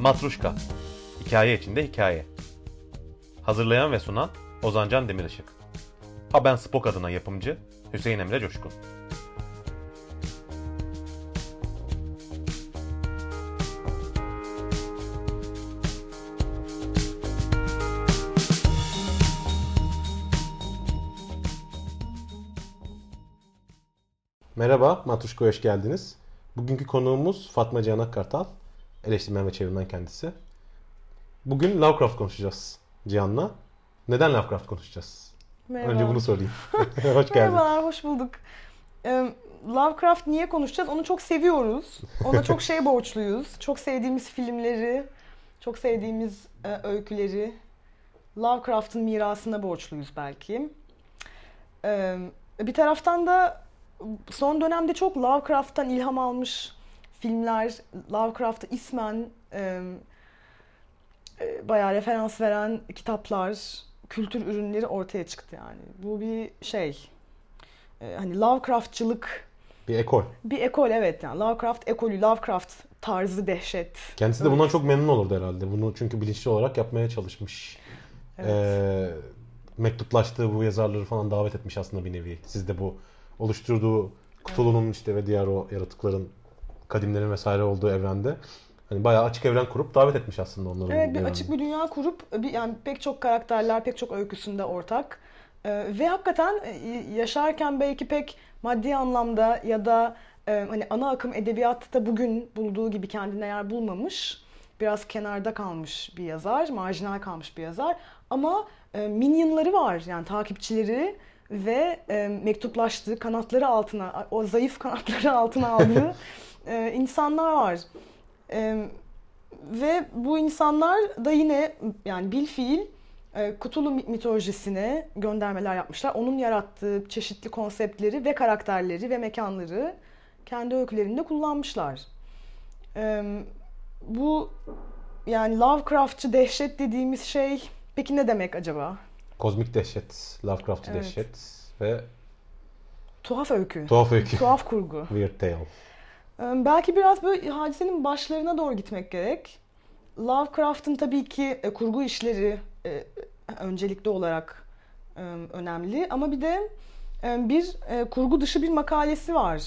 Matruşka Hikaye içinde hikaye Hazırlayan ve sunan Ozancan Demirişık Ha ben Spok adına yapımcı Hüseyin Emre Coşkun Merhaba, Matuşko hoş geldiniz. Bugünkü konuğumuz Fatma Cihan Akkartal. Eleştirmen ve çevirmen kendisi. Bugün Lovecraft konuşacağız Cihan'la. Neden Lovecraft konuşacağız? Merhaba. Önce bunu sorayım. hoş geldin. Merhabalar, hoş bulduk. Ee, Lovecraft niye konuşacağız? Onu çok seviyoruz. Ona çok şey borçluyuz. Çok sevdiğimiz filmleri, çok sevdiğimiz e, öyküleri, Lovecraft'ın mirasına borçluyuz belki. Ee, bir taraftan da son dönemde çok Lovecraft'tan ilham almış filmler, Lovecraft'a ismen e, e, bayağı referans veren kitaplar, kültür ürünleri ortaya çıktı yani. Bu bir şey. e, hani Lovecraftçılık Bir ekol. bir ekol evet yani. Lovecraft ekolü, Lovecraft tarzı dehşet. Kendisi de bundan çok memnun olurdu herhalde. Bunu çünkü bilinçli olarak yapmaya çalışmış. Evet. Ee, mektuplaştığı bu yazarları falan davet etmiş aslında bir nevi. Siz de bu oluşturduğu Cthulhu'nun işte ve diğer o yaratıkların kadimlerin vesaire olduğu evrende hani bayağı açık evren kurup davet etmiş aslında onları. Evet bir açık bir dünya kurup bir, yani pek çok karakterler, pek çok öyküsünde ortak. Ee, ve hakikaten e, yaşarken belki pek maddi anlamda ya da e, hani ana akım edebiyatta bugün bulduğu gibi kendine yer bulmamış. Biraz kenarda kalmış bir yazar, marjinal kalmış bir yazar. Ama e, minyonları var yani takipçileri ve e, mektuplaştığı kanatları altına, o zayıf kanatları altına aldığı e, insanlar var. E, ve bu insanlar da yine yani bil fiil e, Cthulhu mitolojisine göndermeler yapmışlar. Onun yarattığı çeşitli konseptleri ve karakterleri ve mekanları kendi öykülerinde kullanmışlar. E, bu yani Lovecraftçı dehşet dediğimiz şey peki ne demek acaba? Kozmik dehşet, Lovecraft'ı Evet. dehşet ve Tuhaf öykü. tuhaf öykü. Tuhaf kurgu. Weird Tale. Ee, Belki biraz böyle hadisenin başlarına doğru gitmek gerek. Lovecraft'ın tabii ki e, kurgu işleri e, öncelikli olarak e, önemli ama bir de bir kurgu dışı bir makalesi var.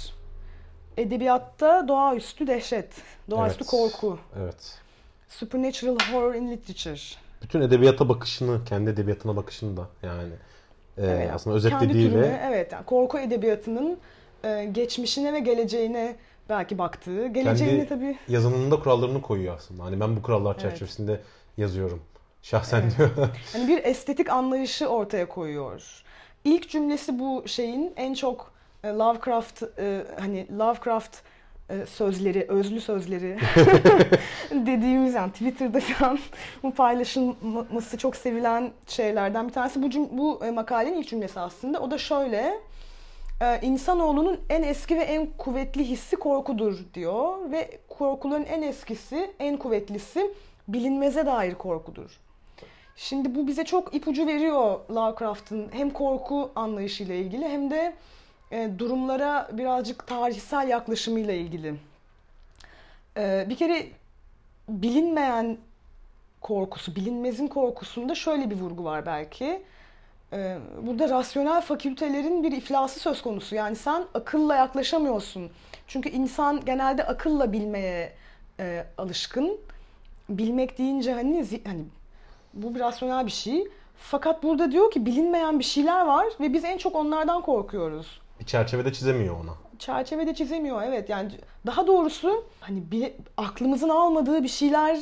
Edebiyatta doğaüstü dehşet, doğaüstü Evet. korku, Evet. supernatural horror in literature. Bütün edebiyata bakışını, kendi edebiyatına bakışını da yani e, Evet, aslında Kendi özetlediği türüne, ve evet yani korku edebiyatının e, geçmişine ve geleceğine belki baktığı, geleceğine Kendi- tabii yazınında kurallarını koyuyor aslında. Hani ben bu kurallar Evet. çerçevesinde yazıyorum. Şahsen Evet. diyor. Hani bir estetik anlayışı ortaya koyuyor. İlk cümlesi bu şeyin en çok e, Lovecraft e, hani Lovecraft e, sözleri, özlü sözleri dediğimiz yani Twitter'da falan bu paylaşılması çok sevilen şeylerden bir tanesi. Bu cüm- bu makalenin ilk cümlesi aslında. O da şöyle. E, insanoğlunun en eski ve en kuvvetli hissi korkudur diyor ve korkuların en eskisi, en kuvvetlisi bilinmeze dair korkudur. Şimdi bu bize çok ipucu veriyor Lovecraft'ın hem korku anlayışıyla ilgili hem de e, durumlara birazcık tarihsel yaklaşımıyla ilgili. E, bir kere bilinmeyen korkusu, bilinmezin korkusunda şöyle bir vurgu var belki. E, burada rasyonel fakültelerin bir iflası söz konusu. Yani sen akılla yaklaşamıyorsun. Çünkü insan genelde akılla bilmeye e, alışkın. Bilmek deyince hani, hani bu bir rasyonel bir şey. Fakat burada diyor ki bilinmeyen bir şeyler var ve biz en çok onlardan korkuyoruz. bir çerçevede çizemiyor ona. Çerçevede çizemiyor evet yani daha doğrusu hani bile, aklımızın almadığı bir şeyler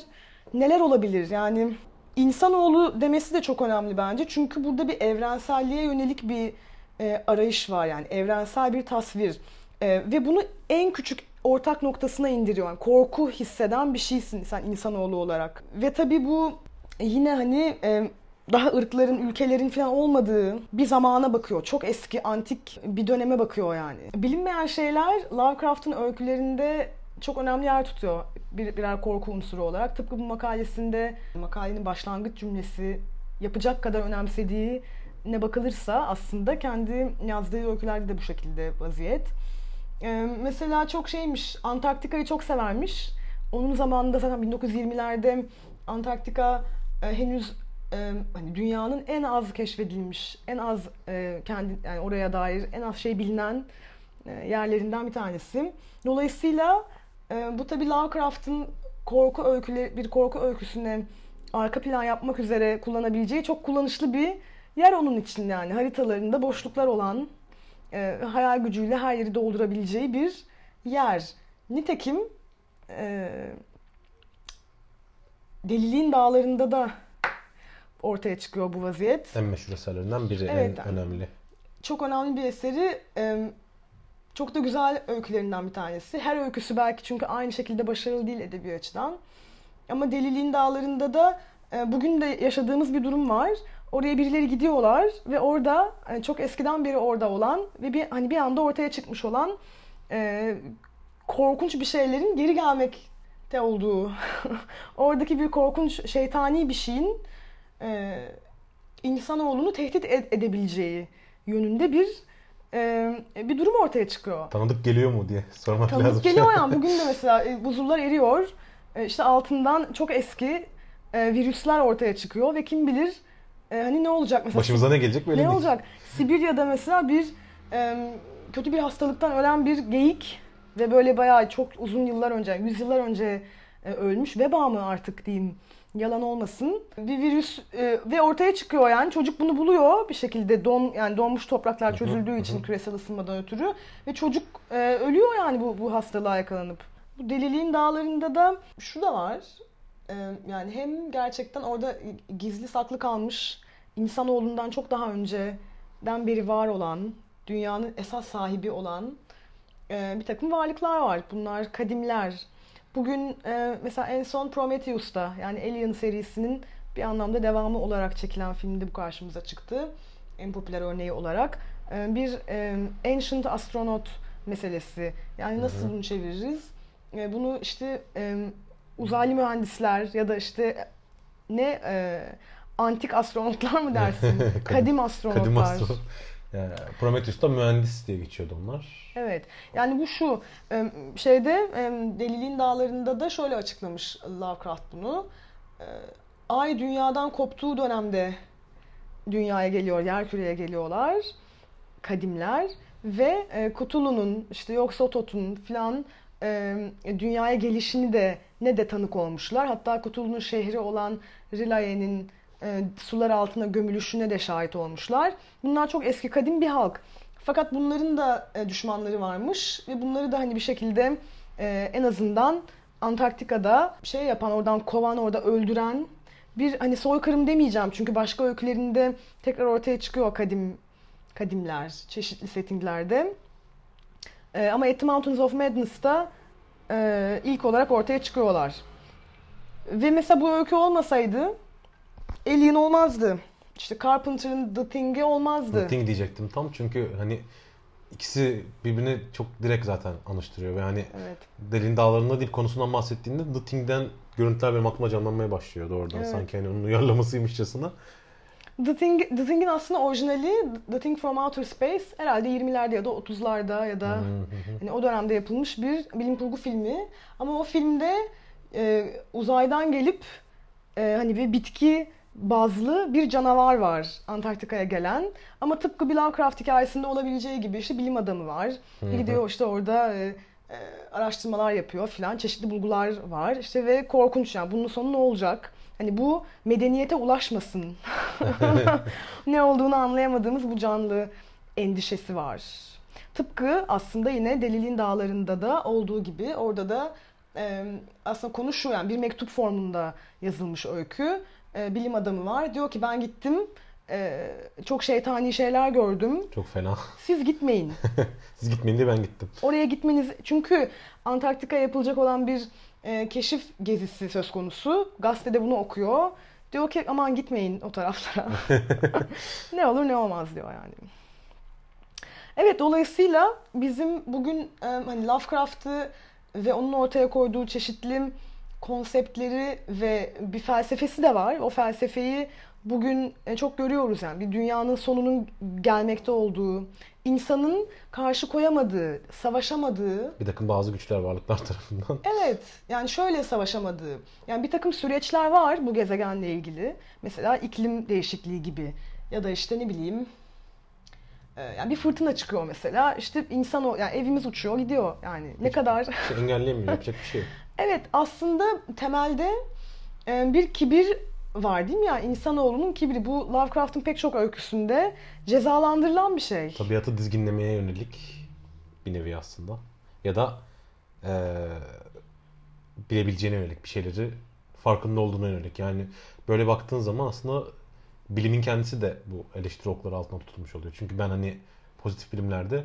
neler olabilir yani insanoğlu demesi de çok önemli bence. Çünkü burada bir evrenselliğe yönelik bir e, arayış var yani. Evrensel bir tasvir. E, ve bunu en küçük ortak noktasına indiriyor. Yani korku hisseden bir şeysin sen insanoğlu olarak. Ve tabii bu yine hani e, daha ırkların, ülkelerin falan olmadığı bir zamana bakıyor. Çok eski, antik bir döneme bakıyor yani. Bilinmeyen şeyler Lovecraft'ın öykülerinde çok önemli yer tutuyor. Bir, birer korku unsuru olarak. Tıpkı bu makalesinde makalenin başlangıç cümlesi yapacak kadar önemsediği ne bakılırsa aslında kendi yazdığı öykülerde de bu şekilde vaziyet. Ee, mesela çok şeymiş, Antarktika'yı çok severmiş. onun zamanında zaten 1920'lerde Antarktika e, henüz e, hani dünyanın en az keşfedilmiş, en az e, kendi yani oraya dair en az şey bilinen e, yerlerinden bir tanesi. Dolayısıyla e, bu tabii Lovecraft'ın korku öyküleri bir korku öyküsüne arka plan yapmak üzere kullanabileceği çok kullanışlı bir yer onun için yani haritalarında boşluklar olan e, hayal gücüyle her yeri doldurabileceği bir yer. Nitekim e, Deliliğin Dağları'nda da ortaya çıkıyor bu vaziyet. En meşhur eserlerinden biri, Evet. en önemli. Çok önemli bir eseri. e, Çok da güzel öykülerinden bir tanesi. Her öyküsü belki çünkü aynı şekilde başarılı değil edebi açıdan. Ama Deliliğin Dağları'nda da e, bugün de yaşadığımız bir durum var. Oraya birileri gidiyorlar ve orada hani çok eskiden beri orada olan ve bir hani bir anda ortaya çıkmış olan e, korkunç bir şeylerin geri gelmekte olduğu, oradaki bir korkunç şeytani bir şeyin e, insanoğlunu tehdit ed- edebileceği yönünde bir e, bir durum ortaya çıkıyor. Tanıdık geliyor mu diye sormak lazım. Tanıdık geliyor yani. Bugün de mesela e, buzullar eriyor. E, işte altından çok eski e, virüsler ortaya çıkıyor ve kim bilir e, hani ne olacak mesela. Başımıza ne gelecek belli ne değil. olacak? Sibirya'da mesela bir e, kötü bir hastalıktan ölen bir geyik ve böyle bayağı çok uzun yıllar önce, yüzyıllar önce e, ölmüş. Veba mı artık diyeyim yalan olmasın. Bir virüs e, ve ortaya çıkıyor yani çocuk bunu buluyor bir şekilde don yani donmuş topraklar çözüldüğü için küresel ısınmadan ötürü ve çocuk e, ölüyor yani bu bu hastalığa yakalanıp. Bu deliliğin dağlarında da şu da var. E, yani hem gerçekten orada gizli saklı kalmış insanoğlundan çok daha önceden beri var olan, dünyanın esas sahibi olan e, bir takım varlıklar var. Bunlar kadimler. Bugün e, mesela en son Prometheus'ta yani Alien serisinin bir anlamda devamı olarak çekilen filmde bu karşımıza çıktı. En popüler örneği olarak. E, bir e, Ancient Astronaut meselesi. Yani nasıl bunu çeviririz? E, bunu işte e, uzaylı mühendisler ya da işte ne e, antik astronotlar mı dersin? Kadim- astronotlar. Kadim astro. Yani Prometheus'ta mühendis diye geçiyordu onlar. Evet. Yani bu şu e, şeyde e, Deliliğin Dağları'nda da şöyle açıklamış Lovecraft bunu. E, Ay dünyadan koptuğu dönemde dünyaya geliyor, yerküreye geliyorlar kadimler ve Cthulhu'nun işte Yog-Sothoth'un filan dünyaya gelişini de ne de tanık olmuşlar. Hatta Cthulhu'nun şehri olan Rilaye'nin e, sular altına gömülüşüne de şahit olmuşlar. Bunlar çok eski kadim bir halk. Fakat bunların da e, düşmanları varmış ve bunları da hani bir şekilde e, en azından Antarktika'da şey yapan, oradan kovan, orada öldüren bir hani soykırım demeyeceğim çünkü başka öykülerinde tekrar ortaya çıkıyor kadim kadimler çeşitli settinglerde. E, ama At the Mountains of Madness'ta e, ilk olarak ortaya çıkıyorlar. Ve mesela bu öykü olmasaydı Alien olmazdı. İşte Carpenter'ın The Thing'i olmazdı. The Thing diyecektim tam çünkü hani ikisi birbirini çok direkt zaten anıştırıyor ve hani Evet. Delin Dağları'nda değil konusundan bahsettiğinde The Thing'den görüntüler benim aklıma canlanmaya başlıyor doğrudan. Evet. Sanki hani onun uyarlamasıymışçasına. The Thing, The Thing'in aslında orijinali The Thing from Outer Space herhalde 20'lerde ya da 30'larda ya da hani o dönemde yapılmış bir bilim kurgu filmi. Ama o filmde e, uzaydan gelip e, hani bir bitki bazlı bir canavar var Antarktika'ya gelen. Ama tıpkı bir Lovecraft hikayesinde olabileceği gibi işte bilim adamı var. Gidiyor işte orada e, e, araştırmalar yapıyor filan. Çeşitli bulgular var. İşte ve korkunç yani bunun sonu ne olacak? Hani bu medeniyete ulaşmasın. ne olduğunu anlayamadığımız bu canlı endişesi var. Tıpkı aslında yine Delil'in dağlarında da olduğu gibi orada da e, aslında konu şu yani bir mektup formunda yazılmış öykü. E, bilim adamı var. Diyor ki ben gittim e, çok şeytani şeyler gördüm. Çok fena. Siz gitmeyin. Siz gitmeyin diye ben gittim. Oraya gitmeniz çünkü Antarktika yapılacak olan bir e, keşif gezisi söz konusu. Gazetede bunu okuyor. Diyor ki aman gitmeyin o taraflara. ne olur ne olmaz diyor yani. Evet dolayısıyla bizim bugün e, hani Lovecraft'ı ve onun ortaya koyduğu çeşitli konseptleri ve bir felsefesi de var. O felsefeyi bugün e, çok görüyoruz yani bir dünyanın sonunun gelmekte olduğu, insanın karşı koyamadığı, savaşamadığı, Bir takım bazı güçler varlıklar tarafından. evet yani şöyle savaşamadığı, yani bir takım süreçler var bu gezegenle ilgili. Mesela iklim değişikliği gibi ya da işte ne bileyim e, yani bir fırtına çıkıyor mesela işte insan o yani evimiz uçuyor gidiyor yani ne kadar İşte engelleyemiyor. Yapacak bir şey. Evet aslında temelde e, bir kibir var değil mi ya? İnsanoğlunun kibri. Bu Lovecraft'ın pek çok öyküsünde cezalandırılan bir şey. Tabiatı dizginlemeye yönelik bir nevi aslında. Ya da eee bilebileceğine yönelik bir şeyleri farkında olduğuna yönelik. Yani böyle baktığın zaman aslında bilimin kendisi de bu eleştiri okları altına tutulmuş oluyor. Çünkü ben hani pozitif bilimlerde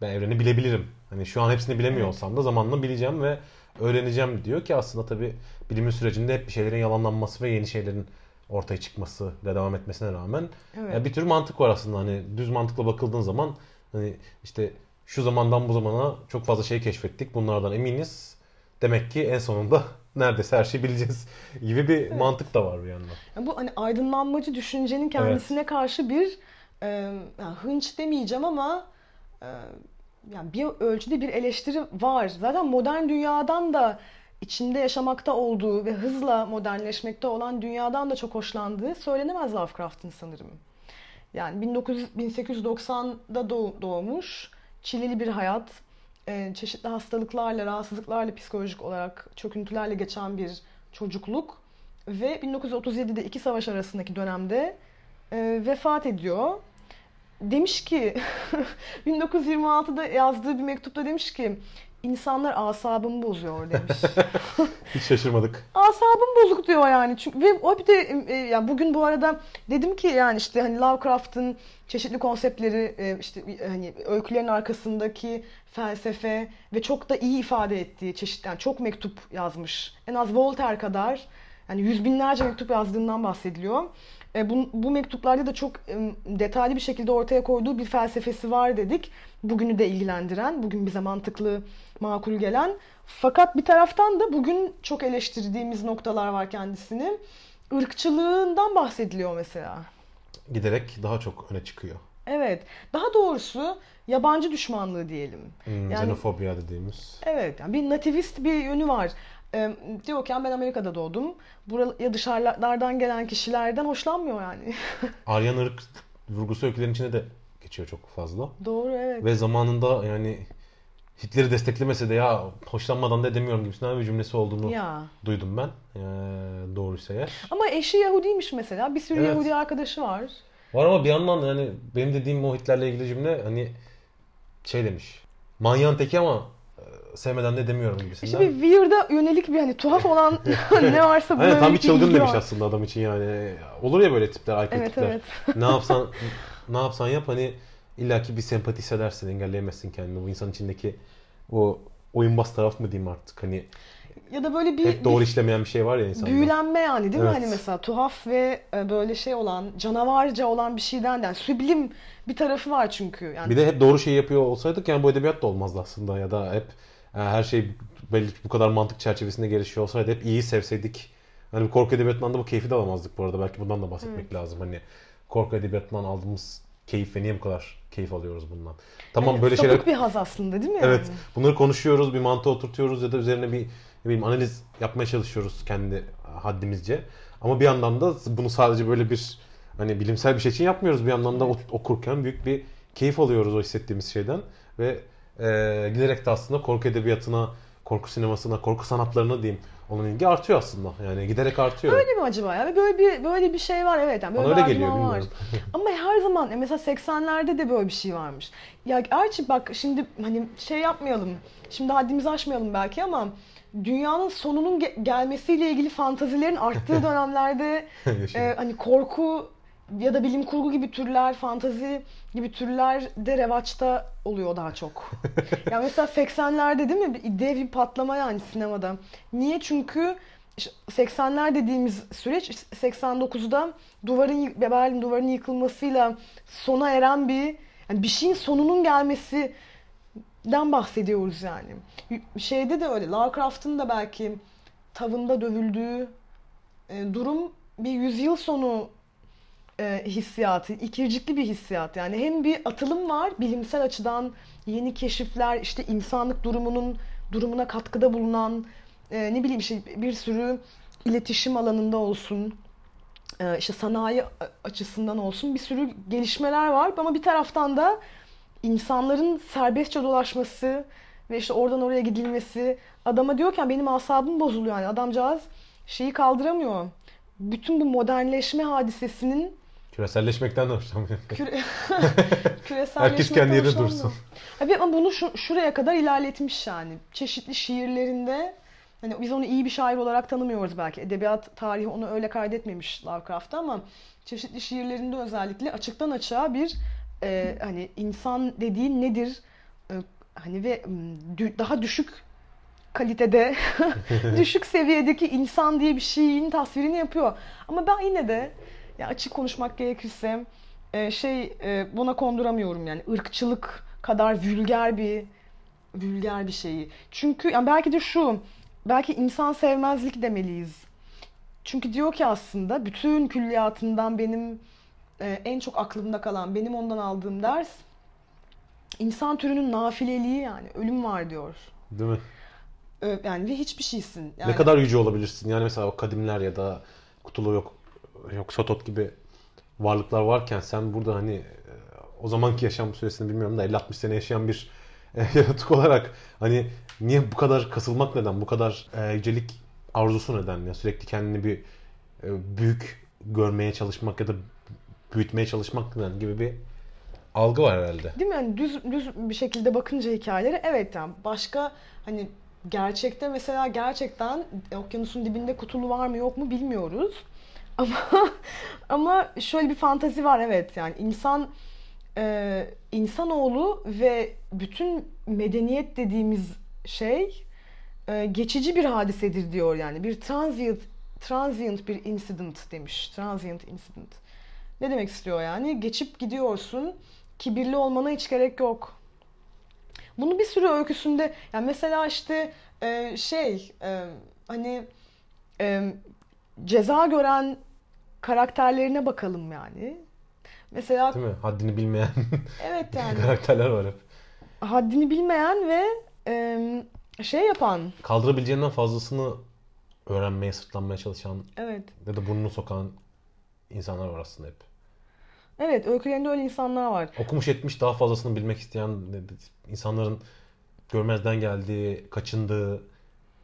ben evreni bilebilirim. Hani şu an hepsini bilemiyor Evet. olsam da zamanla bileceğim ve öğreneceğim diyor ki aslında tabii bilimin sürecinde hep bir şeylerin yalanlanması ve yeni şeylerin ortaya çıkması ve devam etmesine rağmen Evet. ya bir tür mantık var aslında hani düz mantıkla bakıldığın zaman hani işte şu zamandan bu zamana çok fazla şey keşfettik bunlardan eminiz demek ki en sonunda neredeyse her şeyi bileceğiz gibi bir mantık da var bir yandan. Yani bu hani aydınlanmacı düşüncenin kendisine karşı bir e, yani hınç demeyeceğim ama e, yani bir ölçüde bir eleştiri var. Zaten modern dünyadan da içinde yaşamakta olduğu ve hızla modernleşmekte olan dünyadan da çok hoşlandığı söylenemez Lovecraft'ın sanırım. Yani 1900, 1890'da doğ- doğmuş, çileli bir hayat, e, çeşitli hastalıklarla, rahatsızlıklarla, psikolojik olarak çöküntülerle geçen bir çocukluk ve 1937'de iki savaş arasındaki dönemde e, vefat ediyor. Demiş ki 1926'da yazdığı bir mektupta demiş ki insanlar asabımı bozuyor demiş. Hiç şaşırmadık. Asabım bozuk diyor yani. Çünkü ve o bir de e, yani bugün bu arada dedim ki yani işte hani Lovecraft'ın çeşitli konseptleri e, işte e, hani öykülerin arkasındaki felsefe ve çok da iyi ifade ettiği çeşitli yani çok mektup yazmış. En az Voltaire kadar yani yüz binlerce mektup yazdığından bahsediliyor. E, bu, bu mektuplarda da çok e, detaylı bir şekilde ortaya koyduğu bir felsefesi var dedik. Bugünü de ilgilendiren, bugün bize mantıklı, makul gelen. Fakat bir taraftan da bugün çok eleştirdiğimiz noktalar var kendisini. Irkçılığından bahsediliyor mesela. Giderek daha çok öne çıkıyor. Evet. Daha doğrusu yabancı düşmanlığı diyelim. Hmm, Yani- Xenofobia dediğimiz. Evet. Yani bir nativist bir yönü var. Ee, diyor ki ben Amerika'da doğdum. Buraya dışarılardan gelen kişilerden hoşlanmıyor yani. Aryan ırk vurgusu öykülerin içine de geçiyor çok fazla. Doğru evet. Ve zamanında yani Hitler'i desteklemese de ya hoşlanmadan da edemiyorum gibisinden bir cümlesi olduğunu Ya. duydum ben. Ee, doğruysa eğer. Ama eşi Yahudiymiş mesela. Bir sürü Evet. Yahudi arkadaşı var. Var ama bir yandan yani benim dediğim o Hitler'le ilgili cümle hani şey demiş. Manyağın teki ama e, sevmeden de demiyorum gibisinden. İşte bir weird'a yönelik bir hani tuhaf olan ne varsa buna Aynen tam bir çılgın demiş var. aslında adam için yani. Olur ya böyle tipler, aykırı Evet tipler. evet. ne yapsan ne yapsan yap hani illaki bir sempati hissedersin, engelleyemezsin kendini. Bu insan içindeki o oyunbaz taraf mı diyeyim artık hani Ya da böyle bir, hep doğru bir işlemeyen bir şey var ya insanda. büyülenme yani değil mi? Evet. Hani mesela tuhaf ve e, böyle şey olan, canavarca olan bir şeyden de yani süblim bir tarafı var çünkü. Yani Bir de hep doğru şeyi yapıyor olsaydık yani bu edebiyat da olmazdı aslında ya da hep her şey belli bu kadar mantık çerçevesinde gelişiyor olsaydı hep iyiyi sevseydik. Hani bir korku edebiyatından da bu keyfi de alamazdık bu arada. Belki bundan da bahsetmek lazım. Hani korku edebiyatından aldığımız keyif ve niye bu kadar keyif alıyoruz bundan. Tamam Evet, böyle şeyler bir haz aslında değil mi? Evet. yani? Bunları konuşuyoruz, bir mantığa oturtuyoruz ya da üzerine bir ne bileyim analiz yapmaya çalışıyoruz kendi haddimizce. Ama bir yandan da bunu sadece böyle bir hani bilimsel bir şey için yapmıyoruz. Bir yandan da okurken büyük bir keyif alıyoruz o hissettiğimiz şeyden ve e, giderek de aslında korku edebiyatına, korku sinemasına, korku sanatlarına diyeyim olan ilgi artıyor aslında. Yani giderek artıyor. Öyle mi acaba ya? Böyle bir böyle bir şey var evet. Yani böyle Bana öyle geliyor, var. bilmiyorum. Ama her zaman e, mesela 80'lerde de böyle bir şey varmış. Ya gerçi bak şimdi hani şey yapmayalım. Şimdi haddimizi aşmayalım belki ama dünyanın sonunun ge- gelmesiyle ilgili fantazilerin arttığı dönemlerde e, hani korku ya da bilim kurgu gibi türler, fantazi gibi türler de revaçta oluyor daha çok. ya mesela 80'lerde değil mi? Bir Dev bir patlama yani sinemada. Niye? Çünkü işte 80'ler dediğimiz süreç 89'da duvarın Berlin duvarının yıkılmasıyla sona eren bir yani bir şeyin sonunun gelmesinden bahsediyoruz yani. Şeyde de öyle. Lovecraft'ın da belki tavında dövüldüğü e, durum bir yüzyıl sonu e, hissiyatı, ikircikli bir hissiyat. Yani hem bir atılım var bilimsel açıdan yeni keşifler, işte insanlık durumunun durumuna katkıda bulunan e, ne bileyim işte bir sürü iletişim alanında olsun, e, işte sanayi açısından olsun bir sürü gelişmeler var. Ama bir taraftan da insanların serbestçe dolaşması ve işte oradan oraya gidilmesi adama diyorken benim asabım bozuluyor yani adamcağız şeyi kaldıramıyor. Bütün bu modernleşme hadisesinin Küreselleşmekten de hoşlanmıyor. küre... küreselleşmekten Herkes kendi hoşlanmıyor. dursun. Abi ama bunu şu, şuraya kadar ilerletmiş yani. Çeşitli şiirlerinde hani biz onu iyi bir şair olarak tanımıyoruz belki. Edebiyat tarihi onu öyle kaydetmemiş Lovecraft'ta ama çeşitli şiirlerinde özellikle açıktan açığa bir e, hani insan dediğin nedir? E, hani ve dü- daha düşük kalitede, düşük seviyedeki insan diye bir şeyin tasvirini yapıyor. Ama ben yine de ya açık konuşmak gerekirse e, şey e, buna konduramıyorum yani ırkçılık kadar vulgar bir vulgar bir şeyi. Çünkü yani belki de şu belki insan sevmezlik demeliyiz. Çünkü diyor ki aslında bütün külliyatından benim e, en çok aklımda kalan benim ondan aldığım ders insan türünün nafileliği yani ölüm var diyor. Değil mi? Ö- Yani ve hiçbir şeysin. Yani Ne kadar yüce olabilirsin? Yani mesela o kadimler ya da kutulu yok yok Sotot gibi varlıklar varken sen burada hani e, o zamanki yaşam süresini bilmiyorum da 50-60 sene yaşayan bir e, yaratık olarak hani niye bu kadar kasılmak neden? Bu kadar e, yücelik arzusu neden? Ya sürekli kendini bir e, büyük görmeye çalışmak ya da büyütmeye çalışmak neden gibi bir algı var herhalde. Değil mi? Yani düz düz bir şekilde bakınca hikayelere evet yani başka hani gerçekte mesela gerçekten okyanusun dibinde kutulu var mı yok mu bilmiyoruz. Ama ama şöyle bir fantazi var evet. Yani insan e, insanoğlu ve bütün medeniyet dediğimiz şey e, geçici bir hadisedir diyor yani. Bir transient transient bir incident demiş. Transient incident. Ne demek istiyor yani? Geçip gidiyorsun kibirli olmana hiç gerek yok. Bunu bir sürü öyküsünde yani mesela işte e, şey e, hani e, ceza gören karakterlerine bakalım yani. Mesela Değil mi? Haddini bilmeyen evet yani karakterler var hep. haddini bilmeyen ve e, şey yapan Kaldırabileceğinden fazlasını öğrenmeye, sırtlanmaya çalışan evet ya da burnunu sokan insanlar var aslında hep. evet öykülerinde öyle insanlar var. Okumuş etmiş daha fazlasını bilmek isteyen insanların görmezden geldiği, kaçındığı,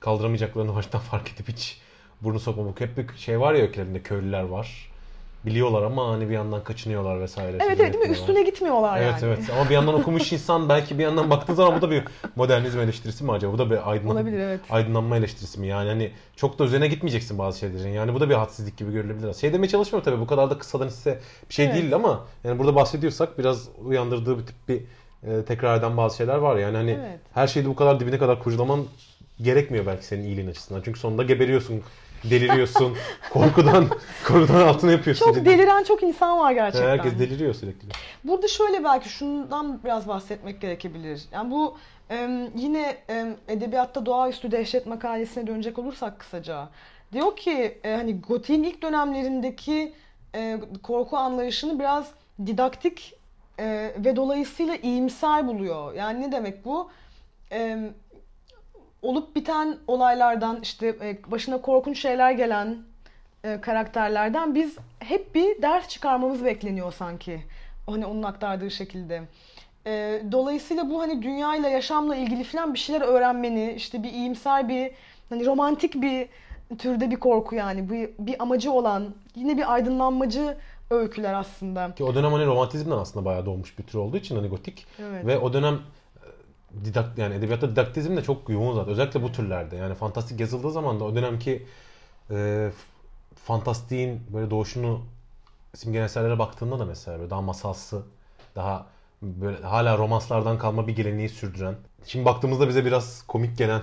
kaldıramayacaklarını baştan fark edip hiç burnu sokmamak. Hep bir şey var ya öykülerinde köylüler var. Biliyorlar ama hani bir yandan kaçınıyorlar vesaire. Evet evet değil mi? Üstüne gitmiyorlar Evet yani. evet ama bir yandan okumuş insan belki bir yandan baktığı zaman bu da bir modernizm eleştirisi mi acaba? Bu da bir aydınlan Olabilir evet. aydınlanma eleştirisi mi? Yani hani çok da üzerine gitmeyeceksin bazı şeylerin. Yani bu da bir hadsizlik gibi görülebilir. Şey demeye çalışmıyorum tabii bu kadar da kısadan hisse bir şey Evet. değil ama yani burada bahsediyorsak biraz uyandırdığı bir tip bir e, tekrar eden bazı şeyler var. Yani hani Evet. her şeyi de bu kadar dibine kadar kurcalaman gerekmiyor belki senin iyiliğin açısından. Çünkü sonunda geberiyorsun, deliriyorsun, korkudan korkudan altına yapıyorsun. Çok deliren çok insan var gerçekten. Herkes deliriyor sürekli. Burada şöyle belki şundan biraz bahsetmek gerekebilir. Yani bu yine edebiyatta doğaüstü dehşet makalesine dönecek olursak kısaca. Diyor ki e, hani gotiğin ilk dönemlerindeki e, korku anlayışını biraz didaktik e, ve dolayısıyla iyimser buluyor. Yani ne demek bu? Em, olup biten olaylardan işte e, başına korkunç şeyler gelen e, karakterlerden biz hep bir ders çıkarmamız bekleniyor sanki. Hani onun aktardığı şekilde. E, dolayısıyla bu hani dünyayla yaşamla ilgili falan bir şeyler öğrenmeni, işte bir iyimser bir hani romantik bir türde bir korku yani bir, bir amacı olan yine bir aydınlanmacı öyküler aslında. Ki o dönem hani romantizmden aslında bayağı doğmuş bir tür olduğu için hani gotik Evet. ve o dönem didakt yani edebiyatta didaktizm de çok yoğun zaten. Özellikle bu türlerde. Yani fantastik yazıldığı zaman da o dönemki e, fantastiğin böyle doğuşunu simgeleyen eserlere baktığında da mesela böyle daha masalsı, daha böyle hala romanslardan kalma bir geleneği sürdüren. Şimdi baktığımızda bize biraz komik gelen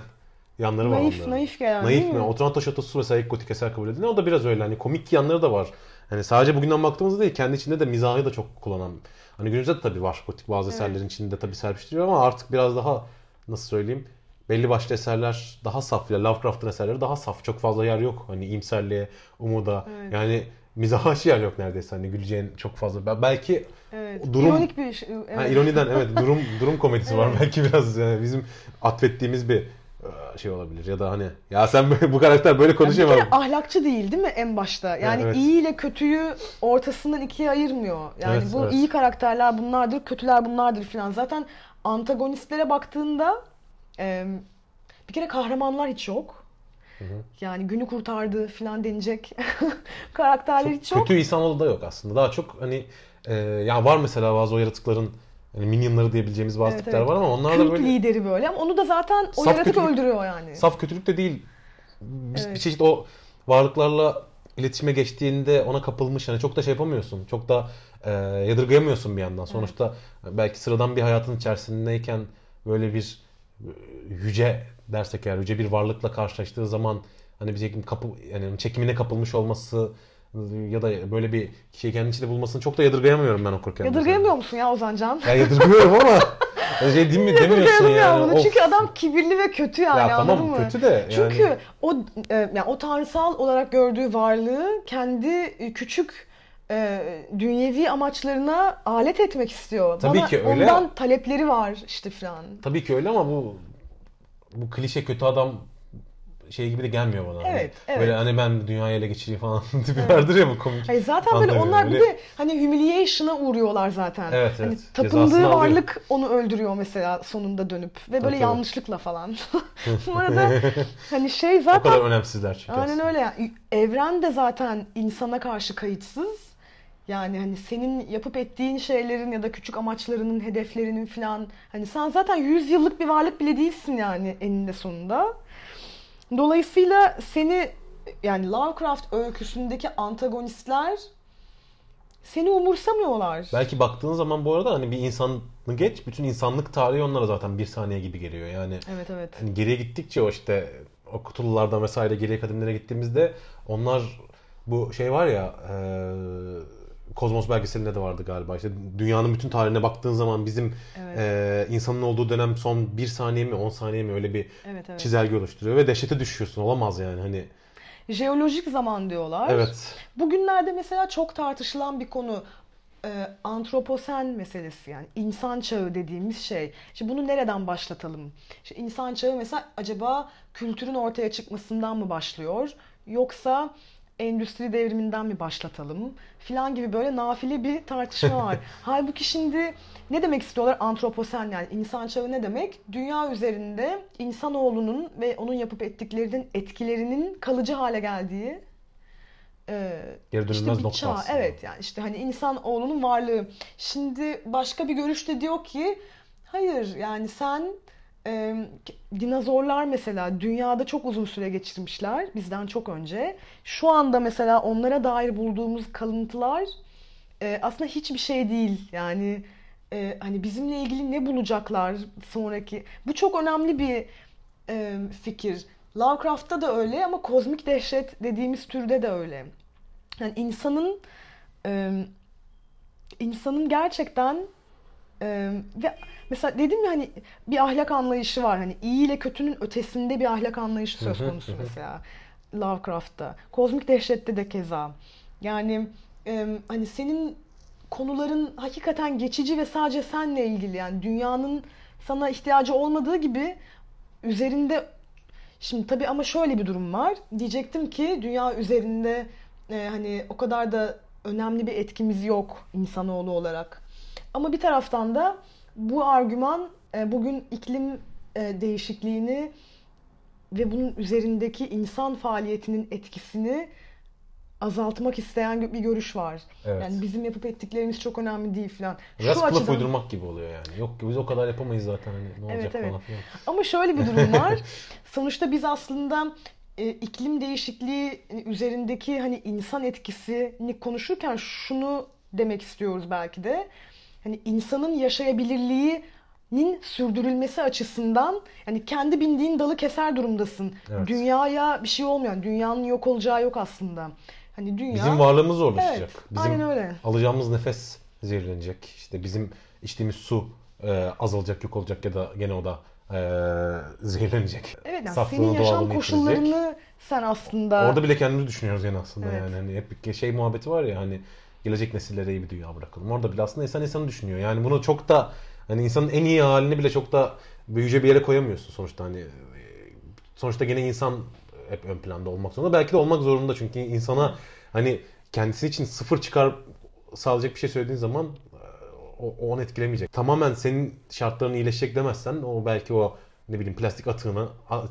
yanları var Naif, onların. naif gelen Naif değil mi? mi? Otranto Şatosu mesela ilk gotik eser kabul edilen. O da biraz öyle. Hani komik yanları da var. Hani sadece bugünden baktığımızda değil, kendi içinde de mizahı da çok kullanan. Hani günümüzde de tabii var gotik bazı Evet. eserlerin içinde tabii serpiştiriyor ama artık biraz daha nasıl söyleyeyim belli başlı eserler daha saf ya Lovecraft'ın eserleri daha saf. Çok fazla yer yok. Hani imserliğe, umuda. Evet. Yani mizaha yer yok neredeyse hani güleceğin çok fazla. Belki Evet. Durum- İronik bir şey. Evet. ha, ironiden evet durum durum komedisi var Evet. belki biraz yani bizim atfettiğimiz bir şey olabilir ya da hani ya sen bu karakter böyle Yani kere ama ahlakçı değil değil mi en başta? Yani evet. iyi ile kötüyü ortasından ikiye ayırmıyor. Yani Evet, bu evet. iyi karakterler bunlardır, kötüler bunlardır filan. Zaten antagonistlere baktığında e, bir kere kahramanlar hiç yok. Yani günü kurtardı filan denecek karakterler hiç yok. kötü insanoğlu da yok aslında. Daha çok hani e, ya var mesela bazı o yaratıkların hani minyonları diyebileceğimiz bazı Evet, tipler evet. var ama onlar da böyle lideri böyle ama onu da zaten o Saf yaratık kötülük- öldürüyor yani. Saf kötülük de değil. Bir, Evet. bir çeşit o varlıklarla iletişime geçtiğinde ona kapılmış. Yani çok da şey yapamıyorsun. Çok da e, yadırgayamıyorsun bir yandan. Sonuçta belki sıradan bir hayatın içerisindeyken böyle bir e, yüce dersek eğer yüce bir varlıkla karşılaştığı zaman hani bir çekim kapı yani çekimine kapılmış olması ya da böyle bir kişiyi kendi içinde bulmasını çok da yadırgayamıyorum ben okurken. mesela. Yadırgayamıyor musun ya Ozancan? Ya yadırgıyorum ama şey değil mi demiyorsun Yadırgayamıyorum ya yani. bunu. Of. Çünkü adam kibirli ve kötü yani Ya anladın tamam mı? kötü de yani. Çünkü o e, yani o tanrısal olarak gördüğü varlığı kendi küçük e, dünyevi amaçlarına alet etmek istiyor. Tabii Bana ki öyle. Ondan talepleri var işte filan. Tabii ki öyle ama bu bu klişe kötü adam şey gibi de gelmiyor bana. Hani Evet, evet. Böyle hani ben dünyayı ele geçireyim falan tipi vardır ya bu komik. Hayır zaten böyle onlar bir de hani humiliation'a uğruyorlar zaten. Evet, hani evet. tapındığı Cezasını alıyor. varlık onu öldürüyor mesela sonunda dönüp ve böyle Tabii, tabii. yanlışlıkla falan. Bu arada hani şey o zaten kadar önemsizler çünkü. Aynen aslında. öyle. Yani evren de zaten insana karşı kayıtsız. Yani hani senin yapıp ettiğin şeylerin ya da küçük amaçlarının, hedeflerinin falan hani sen zaten 100 yıllık bir varlık bile değilsin yani eninde sonunda. Dolayısıyla seni yani Lovecraft öyküsündeki antagonistler seni umursamıyorlar. Belki baktığın zaman bu arada hani bir insanı geç bütün insanlık tarihi onlara zaten bir saniye gibi geliyor. Yani Evet evet. hani geriye gittikçe o işte o kutululardan vesaire geriye kadimlere gittiğimizde onlar bu şey var ya e, Kozmos belgeselinde de vardı galiba. İşte dünyanın bütün tarihine baktığın zaman bizim Evet. e, insanın olduğu dönem son bir saniye mi 10 saniye mi öyle bir Evet evet. çizelge oluşturuyor ve dehşete düşüyorsun. Olamaz yani hani. Jeolojik zaman diyorlar. Evet. Bugünlerde mesela çok tartışılan bir konu e, antroposen meselesi yani insan çağı dediğimiz şey. Şimdi bunu nereden başlatalım? İşte insan çağı mesela acaba kültürün ortaya çıkmasından mı başlıyor yoksa endüstri devriminden mi başlatalım filan gibi böyle nafile bir tartışma var. Halbuki şimdi ne demek istiyorlar antroposen yani insan çağı ne demek? Dünya üzerinde insanoğlunun ve onun yapıp ettiklerinin etkilerinin kalıcı hale geldiği e, Geri dönülmez işte bir nokta çağ. aslında. Evet yani işte hani insan oğlunun varlığı. Şimdi başka bir görüşte diyor ki hayır yani sen e, dinozorlar mesela dünyada çok uzun süre geçirmişler bizden çok önce. Şu anda mesela onlara dair bulduğumuz kalıntılar e, aslında hiçbir şey değil. Yani e, hani bizimle ilgili ne bulacaklar sonraki. Bu çok önemli bir e, fikir. Lovecraft'ta da öyle ama kozmik dehşet dediğimiz türde de öyle. Yani insanın e, insanın gerçekten ve mesela dedim ya hani bir ahlak anlayışı var. Hani iyi ile kötünün ötesinde bir ahlak anlayışı söz konusu mesela Lovecraft'ta. Kozmik dehşette de keza. Yani e, hani senin konuların hakikaten geçici ve sadece senle ilgili yani dünyanın sana ihtiyacı olmadığı gibi üzerinde Şimdi tabii ama şöyle bir durum var. Diyecektim ki dünya üzerinde e, hani o kadar da önemli bir etkimiz yok insanoğlu olarak. Ama bir taraftan da bu argüman e, bugün iklim e, değişikliğini ve bunun üzerindeki insan faaliyetinin etkisini azaltmak isteyen bir görüş var. Evet. Yani bizim yapıp ettiklerimiz çok önemli değil falan. Biraz Şu açıdan- uydurmak gibi oluyor yani. Yok biz o kadar yapamayız zaten hani ne olacak Evet, evet. falan filan. Ama şöyle bir durum var. Sonuçta biz aslında e, iklim değişikliği üzerindeki hani insan etkisini konuşurken şunu demek istiyoruz belki de. Hani insanın yaşayabilirliğinin sürdürülmesi açısından yani kendi bindiğin dalı keser durumdasın. Evet. Dünyaya bir şey olmuyor. Dünyanın yok olacağı yok aslında. Hani dünya Bizim varlığımız zorlaşacak. Evet, Bizim aynen öyle. alacağımız nefes zehirlenecek. İşte bizim içtiğimiz su e, azalacak, yok olacak ya da gene o da e, zehirlenecek. Evet yani Saflığını, senin yaşam koşullarını yitirecek. sen aslında Orada bile kendimizi düşünüyoruz yani aslında Evet. yani. Hani hep şey muhabbeti var ya hani gelecek nesillere iyi bir dünya bırakalım. Orada bile aslında insan insanı düşünüyor. Yani bunu çok da hani insanın en iyi halini bile çok da büyüce bir yere koyamıyorsun sonuçta hani. e, Sonuçta gene insan hep ön planda olmak zorunda. Belki de olmak zorunda çünkü insana hani kendisi için sıfır çıkar sağlayacak bir şey söylediğin zaman e, o, o onu etkilemeyecek. Tamamen senin şartların iyileşecek demezsen o belki o ne bileyim plastik atığına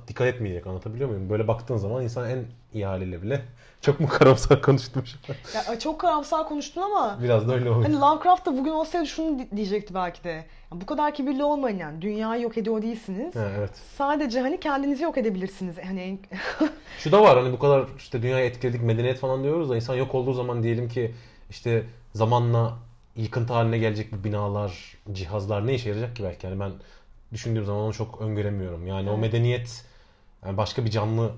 dikkat etmeyecek anlatabiliyor muyum? Böyle baktığın zaman insan en iyi haliyle bile çok mu karamsar konuştum şu an? ya çok karamsar konuştun ama Biraz da öyle oldu. Hani Lovecraft da bugün olsaydı şunu di- diyecekti belki de. Ya bu kadar kibirli olmayın yani. Dünyayı yok ediyor değilsiniz. Ha, evet. Sadece hani kendinizi yok edebilirsiniz. Hani Şu da var hani bu kadar işte dünyayı etkiledik medeniyet falan diyoruz da insan yok olduğu zaman diyelim ki işte zamanla yıkıntı haline gelecek bu binalar, cihazlar ne işe yarayacak ki belki yani ben düşündüğüm zaman onu çok öngöremiyorum. Yani o Evet. medeniyet yani başka bir canlı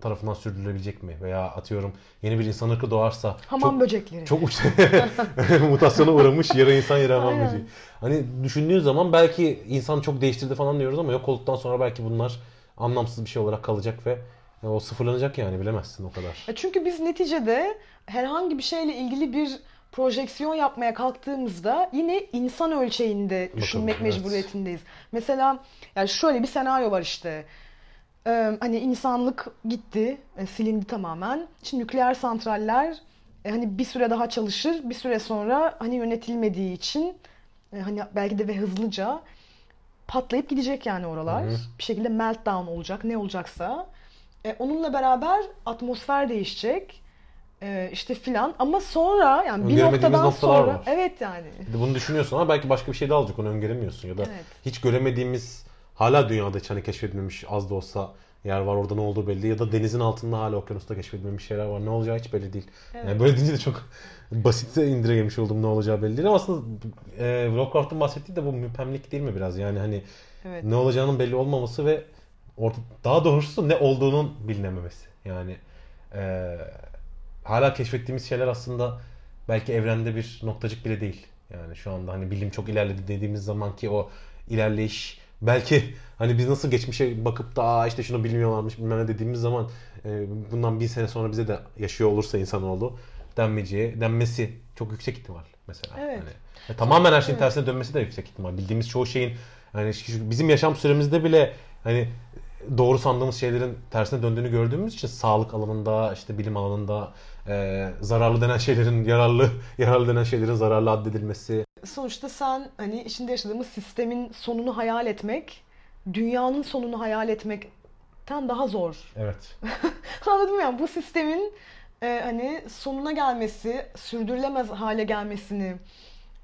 tarafından sürdürülebilecek mi? Veya atıyorum yeni bir insan ırkı doğarsa hamam çok, böcekleri. çok uç mutasyona uğramış yarı insan yarı hamam Aynen. böceği. Hani düşündüğün zaman belki insan çok değiştirdi falan diyoruz ama yok olduktan sonra belki bunlar anlamsız bir şey olarak kalacak ve ya o sıfırlanacak yani bilemezsin o kadar. Ya Çünkü biz neticede herhangi bir şeyle ilgili bir projeksiyon yapmaya kalktığımızda yine insan ölçeğinde düşünmek evet. mecburiyetindeyiz. Mesela yani şöyle bir senaryo var işte. Ee, hani insanlık gitti, e, silindi tamamen. Şimdi nükleer santraller e, hani bir süre daha çalışır, bir süre sonra hani yönetilmediği için e, hani belki de ve hızlıca patlayıp gidecek yani oralar. Hı hı. Bir şekilde meltdown olacak, ne olacaksa. E, onunla beraber atmosfer değişecek. E, işte filan ama sonra yani bir noktadan sonra var. evet yani. Bunu düşünüyorsun ama belki başka bir şey de alacak onu öngöremiyorsun ya da Evet. hiç göremediğimiz hala dünyada hiç hani keşfedilmemiş az da olsa yer var orada ne olduğu belli ya da denizin altında hala okyanusta keşfedilmemiş şeyler var ne olacağı hiç belli değil. Evet. Yani böyle deyince de çok basite indirgemiş oldum ne olacağı belli değil ama aslında e, Lovecraft'ın bahsettiği de bu müpemlik değil mi biraz yani hani Evet. ne olacağının belli olmaması ve orta, daha doğrusu ne olduğunun bilinememesi. Yani e, hala keşfettiğimiz şeyler aslında belki evrende bir noktacık bile değil. Yani şu anda hani bilim çok ilerledi dediğimiz zaman ki o ilerleyiş belki hani biz nasıl geçmişe bakıp da Aa işte şunu bilmiyorlarmış bilmem ne dediğimiz zaman e, bundan bir sene sonra bize de yaşıyor olursa insanoğlu denmeyeceği, denmesi çok yüksek ihtimal mesela. Evet. Hani, e, tamamen her şeyin Evet. tersine dönmesi de yüksek ihtimal. Bildiğimiz çoğu şeyin hani bizim yaşam süremizde bile hani doğru sandığımız şeylerin tersine döndüğünü gördüğümüz için sağlık alanında işte bilim alanında e, zararlı denen şeylerin yararlı yararlı denen şeylerin zararlı addedilmesi. Sonuçta sen hani içinde yaşadığımız sistemin sonunu hayal etmek, dünyanın sonunu hayal etmekten daha zor. evet. Anladın mı? Yani bu sistemin e, hani sonuna gelmesi, sürdürülemez hale gelmesini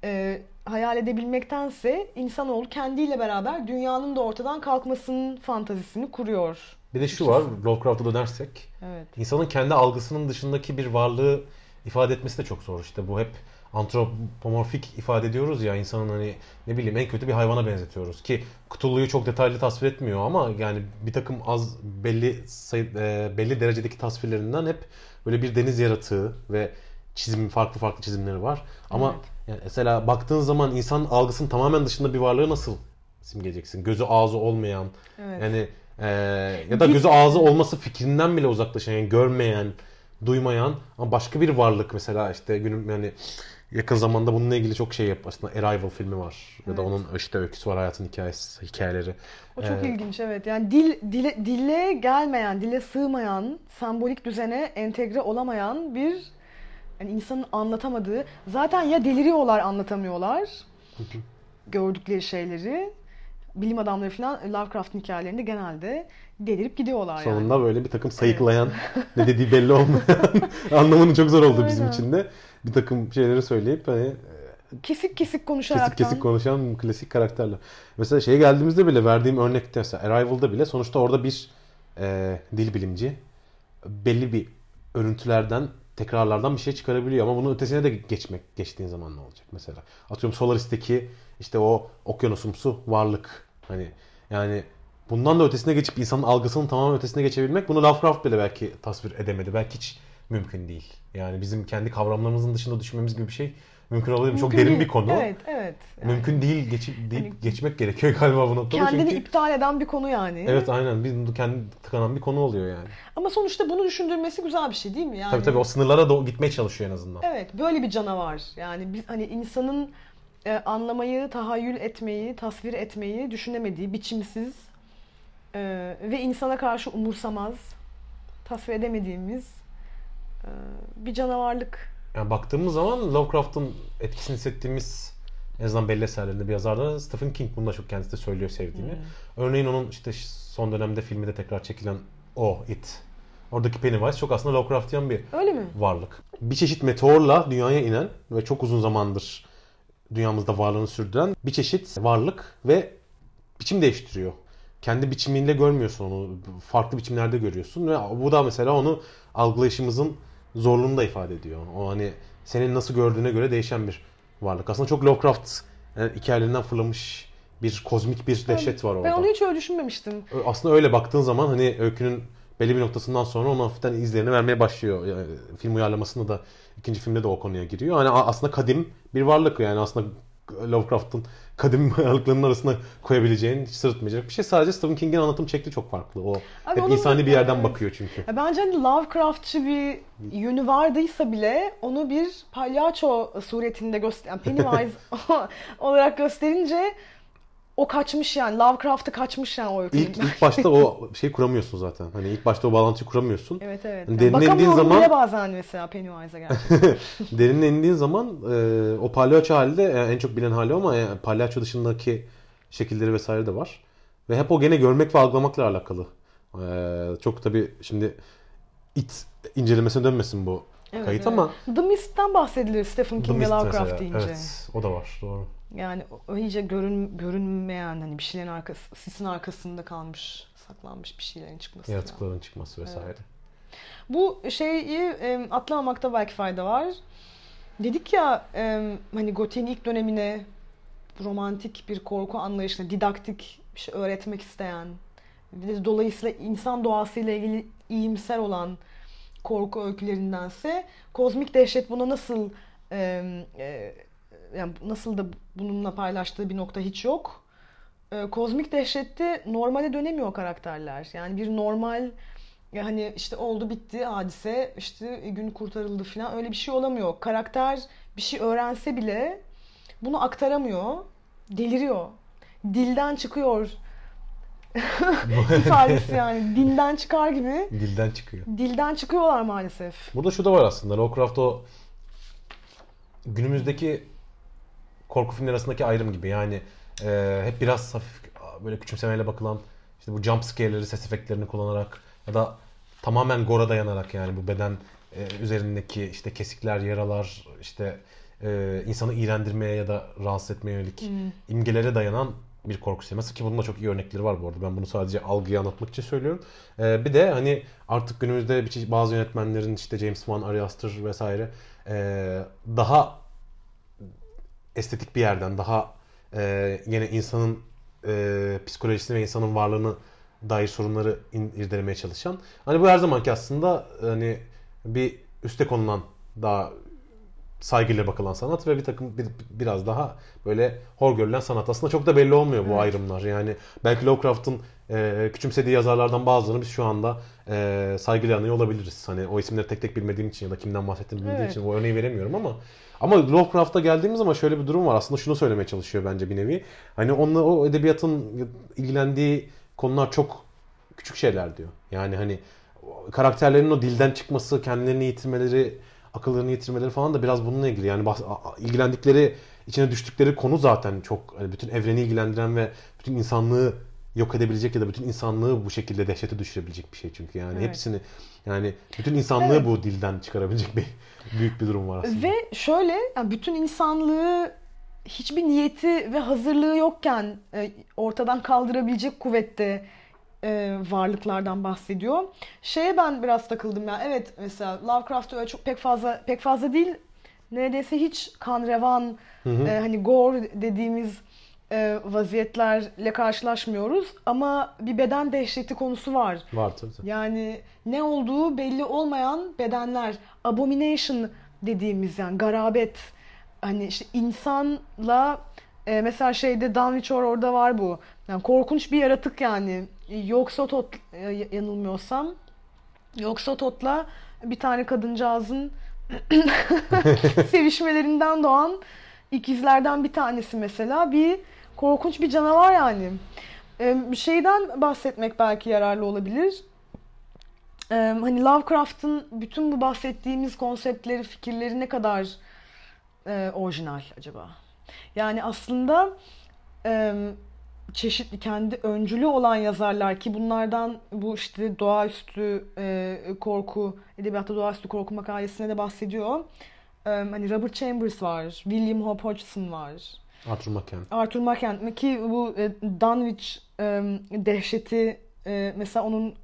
e, hayal edebilmektense insanoğlu kendiyle beraber dünyanın da ortadan kalkmasının fantazisini kuruyor. bir de şu var Lovecraft'a dönersek Evet. insanın kendi algısının dışındaki bir varlığı ifade etmesi de çok zor işte bu hep antropomorfik ifade ediyoruz ya insanın hani ne bileyim en kötü bir hayvana benzetiyoruz ki Cthulhu'yu çok detaylı tasvir etmiyor ama yani bir takım az belli sayı, e, belli derecedeki tasvirlerinden hep böyle bir deniz yaratığı ve çizim farklı farklı çizimleri var ama Evet. Yani mesela baktığın zaman insan algısının tamamen dışında bir varlığı nasıl simgeleyeceksin gözü ağzı olmayan Evet. yani e, ya da gözü ağzı olması fikrinden bile uzaklaşan yani görmeyen, duymayan ama başka bir varlık mesela işte günüm yani yakın zamanda bununla ilgili çok şey yap aslında Arrival filmi var ya da Evet. onun işte öyküsü var hayatın hikayesi hikayeleri. O çok Ee, ilginç evet. Yani dil dile, dile gelmeyen, dile sığmayan, sembolik düzene entegre olamayan bir yani insanın anlatamadığı. Zaten ya deliriyorlar, anlatamıyorlar gördükleri şeyleri. Bilim adamları falan Lovecraft'ın hikayelerinde genelde delirip gidiyorlar yani. Sonunda böyle bir takım sayıklayan ne dediği belli olmayan anlamını çok zor oldu bizim için de. Bir takım şeyleri söyleyip hani Kesik kesik konuşaraktan. kesik kesik konuşan klasik karakterler. Mesela şeye geldiğimizde bile verdiğim örnekte mesela Arrival'da bile sonuçta orada bir e, dil bilimci belli bir örüntülerden tekrarlardan bir şey çıkarabiliyor ama bunun ötesine de geçmek geçtiğin zaman ne olacak mesela? Atıyorum Solaris'teki işte o okyanusumsu varlık hani yani bundan da ötesine geçip insanın algısının tamamen ötesine geçebilmek bunu Lovecraft bile belki tasvir edemedi. Belki hiç mümkün değil. Yani bizim kendi kavramlarımızın dışında düşünmemiz gibi bir şey mümkün olabilir. Çok derin değil. bir konu. Evet, evet. Yani Mümkün değil geçip deyip Hani- geçmek gerekiyor galiba bu noktada kendini çünkü iptal eden bir konu yani. evet aynen bir kendi tıkanan bir konu oluyor yani. Ama sonuçta bunu düşündürmesi güzel bir şey değil mi? Yani Tabii tabii o sınırlara da gitmeye çalışıyor en azından. Evet, böyle bir canavar. Yani biz hani insanın e, anlamayı, tahayyül etmeyi, tasvir etmeyi düşünemediği, biçimsiz e, ve insana karşı umursamaz, tasvir edemediğimiz e, bir canavarlık. Yani baktığımız zaman Lovecraft'ın etkisini hissettiğimiz en azından belli eserlerinde bir yazar da Stephen King bunu da çok kendisi de söylüyor sevdiğini. Örneğin onun işte son dönemde filmi de tekrar çekilen O, It. Oradaki Pennywise çok aslında Lovecraftian bir Öyle mi? varlık. Bir çeşit meteorla dünyaya inen ve çok uzun zamandır dünyamızda varlığını sürdüren bir çeşit varlık ve biçim değiştiriyor. Kendi biçiminle görmüyorsun onu. Farklı biçimlerde görüyorsun ve bu da mesela onu algılayışımızın zorluğunu da ifade ediyor. O hani senin nasıl gördüğüne göre değişen bir varlık. Aslında çok Lovecraft yani hikayelerinden fırlamış bir kozmik bir dehşet var orada. Ben onu hiç öyle düşünmemiştim. Aslında öyle baktığın zaman hani öykünün belli bir noktasından sonra onun hafiften izlerini vermeye başlıyor. Yani film uyarlamasında da ikinci filmde de o konuya giriyor. Hani aslında kadim bir varlık yani aslında Lovecraft'ın kadim varlıklarının arasına koyabileceğin, hiç sırıtmayacak bir şey. Sadece Stephen King'in anlatım şekli çok farklı. O Abi hep insani bir yerden evet. bakıyor çünkü. Ya bence hani Lovecraftçı bir yönü vardıysa bile onu bir palyaço suretinde göster yani Pennywise olarak gösterince o kaçmış yani Lovecraft'ı kaçmış yani o öykünün. İlk, ilk başta o şey kuramıyorsun zaten. Hani ilk başta o bağlantıyı kuramıyorsun. Evet evet. Hani Yani bakamıyorum zaman- bile bazen mesela Pennywise'a gerçekten. Derine indiğin zaman e, o palyaço halde e, en çok bilinen hali ama e, palyaço dışındaki şekilleri vesaire de var. Ve hep o gene görmek ve algılamakla alakalı. E, çok tabi şimdi it incelemesine dönmesin bu Evet, kayıt evet. ama The Mist'ten bahsedilir Stephen King ve Lovecraft deyince. Evet o da var doğru. Yani iyice görün, görünmeyen hani bir şeylerin arkası, sisin arkasında kalmış, saklanmış bir şeylerin çıkması. Yaratıkların çıkması vesaire. Bu şeyi e, atlamamakta belki fayda var. Dedik ya e, hani gotiğin ilk dönemine romantik bir korku anlayışına, didaktik bir şey öğretmek isteyen ve dolayısıyla insan doğasıyla ilgili iyimser olan korku öykülerindense kozmik dehşet buna nasıl e, e, yani nasıl da bununla paylaştığı bir nokta hiç yok. E, kozmik dehşette normale dönemiyor karakterler. Yani bir normal ya hani işte oldu bitti hadise işte gün kurtarıldı falan öyle bir şey olamıyor. Karakter bir şey öğrense bile bunu aktaramıyor. Deliriyor. Dilden çıkıyor. ifadesi yani dinden çıkar gibi Dilden çıkıyor. dilden çıkıyorlar maalesef. Burada şu da var aslında. Lovecraft o günümüzdeki korku filmleri arasındaki ayrım gibi. Yani e, hep biraz hafif böyle küçümsemeyle bakılan işte bu jump scare'leri, ses efektlerini kullanarak ya da tamamen gore'a dayanarak yani bu beden e, üzerindeki işte kesikler, yaralar, işte e, insanı iğrendirmeye ya da rahatsız etmeye yönelik imgelere dayanan bir korku sineması ki bunun da çok iyi örnekleri var bu arada. Ben bunu sadece algıyı anlatmak için söylüyorum. Ee, bir de hani artık günümüzde bazı yönetmenlerin işte James Wan, Ari Aster vesaire ee, daha estetik bir yerden daha ee, yine insanın ee, psikolojisini ve insanın varlığını dair sorunları in- irdelemeye çalışan. Hani bu her zamanki aslında hani bir üste konulan daha saygıyla bakılan sanat ve bir takım bir, biraz daha böyle hor görülen sanat. Aslında çok da belli olmuyor bu Evet. ayrımlar. Yani belki Lovecraft'ın e, küçümsediği yazarlardan bazılarını biz şu anda e, saygıyla anıyor olabiliriz. Hani o isimleri tek tek bilmediğim için ya da kimden bahsettiğimi bilmediğim Evet. için o örneği veremiyorum ama ama Lovecraft'a geldiğimiz zaman şöyle bir durum var. Aslında şunu söylemeye çalışıyor bence bir nevi. Hani onunla o edebiyatın ilgilendiği konular çok küçük şeyler diyor. Yani hani karakterlerin o dilden çıkması, kendilerini yitirmeleri, akıllarını yitirmeleri falan da biraz bununla ilgili. Yani ilgilendikleri, içine düştükleri konu zaten çok hani bütün evreni ilgilendiren ve bütün insanlığı yok edebilecek ya da bütün insanlığı bu şekilde dehşete düşürebilecek bir şey çünkü yani Evet. hepsini yani bütün insanlığı Evet. bu dilden çıkarabilecek bir büyük bir durum var aslında. Ve şöyle yani bütün insanlığı hiçbir niyeti ve hazırlığı yokken e, ortadan kaldırabilecek kuvvette e, varlıklardan bahsediyor. Şeye ben biraz takıldım ya. Evet mesela Lovecraft'ta öyle çok pek fazla pek fazla değil. Neredeyse hiç kan revan e, hani gore dediğimiz e, vaziyetlerle karşılaşmıyoruz ama bir beden dehşeti konusu var. Var tabii. Yani ne olduğu belli olmayan bedenler, abomination dediğimiz yani garabet, hani işte insanla e, mesela şeyde Dunwich orada var bu. Yani korkunç bir yaratık yani. Yoksa tot e, yanılmıyorsam Yoksa Tot'la bir tane kadıncağızın sevişmelerinden doğan ikizlerden bir tanesi mesela bir korkunç bir canavar yani. Ee, şeyden bahsetmek belki yararlı olabilir. Ee, hani Lovecraft'ın bütün bu bahsettiğimiz konseptleri, fikirleri ne kadar e, orijinal acaba? Yani aslında e, çeşitli kendi öncülü olan yazarlar ki bunlardan bu işte doğaüstü e, korku, edebiyatta doğaüstü korku makalesine de bahsediyor. E, hani Robert Chambers var, William Hope Hodgson var. Arthur Machen. Arthur Machen ki bu e, Dunwich e, dehşeti e, mesela onun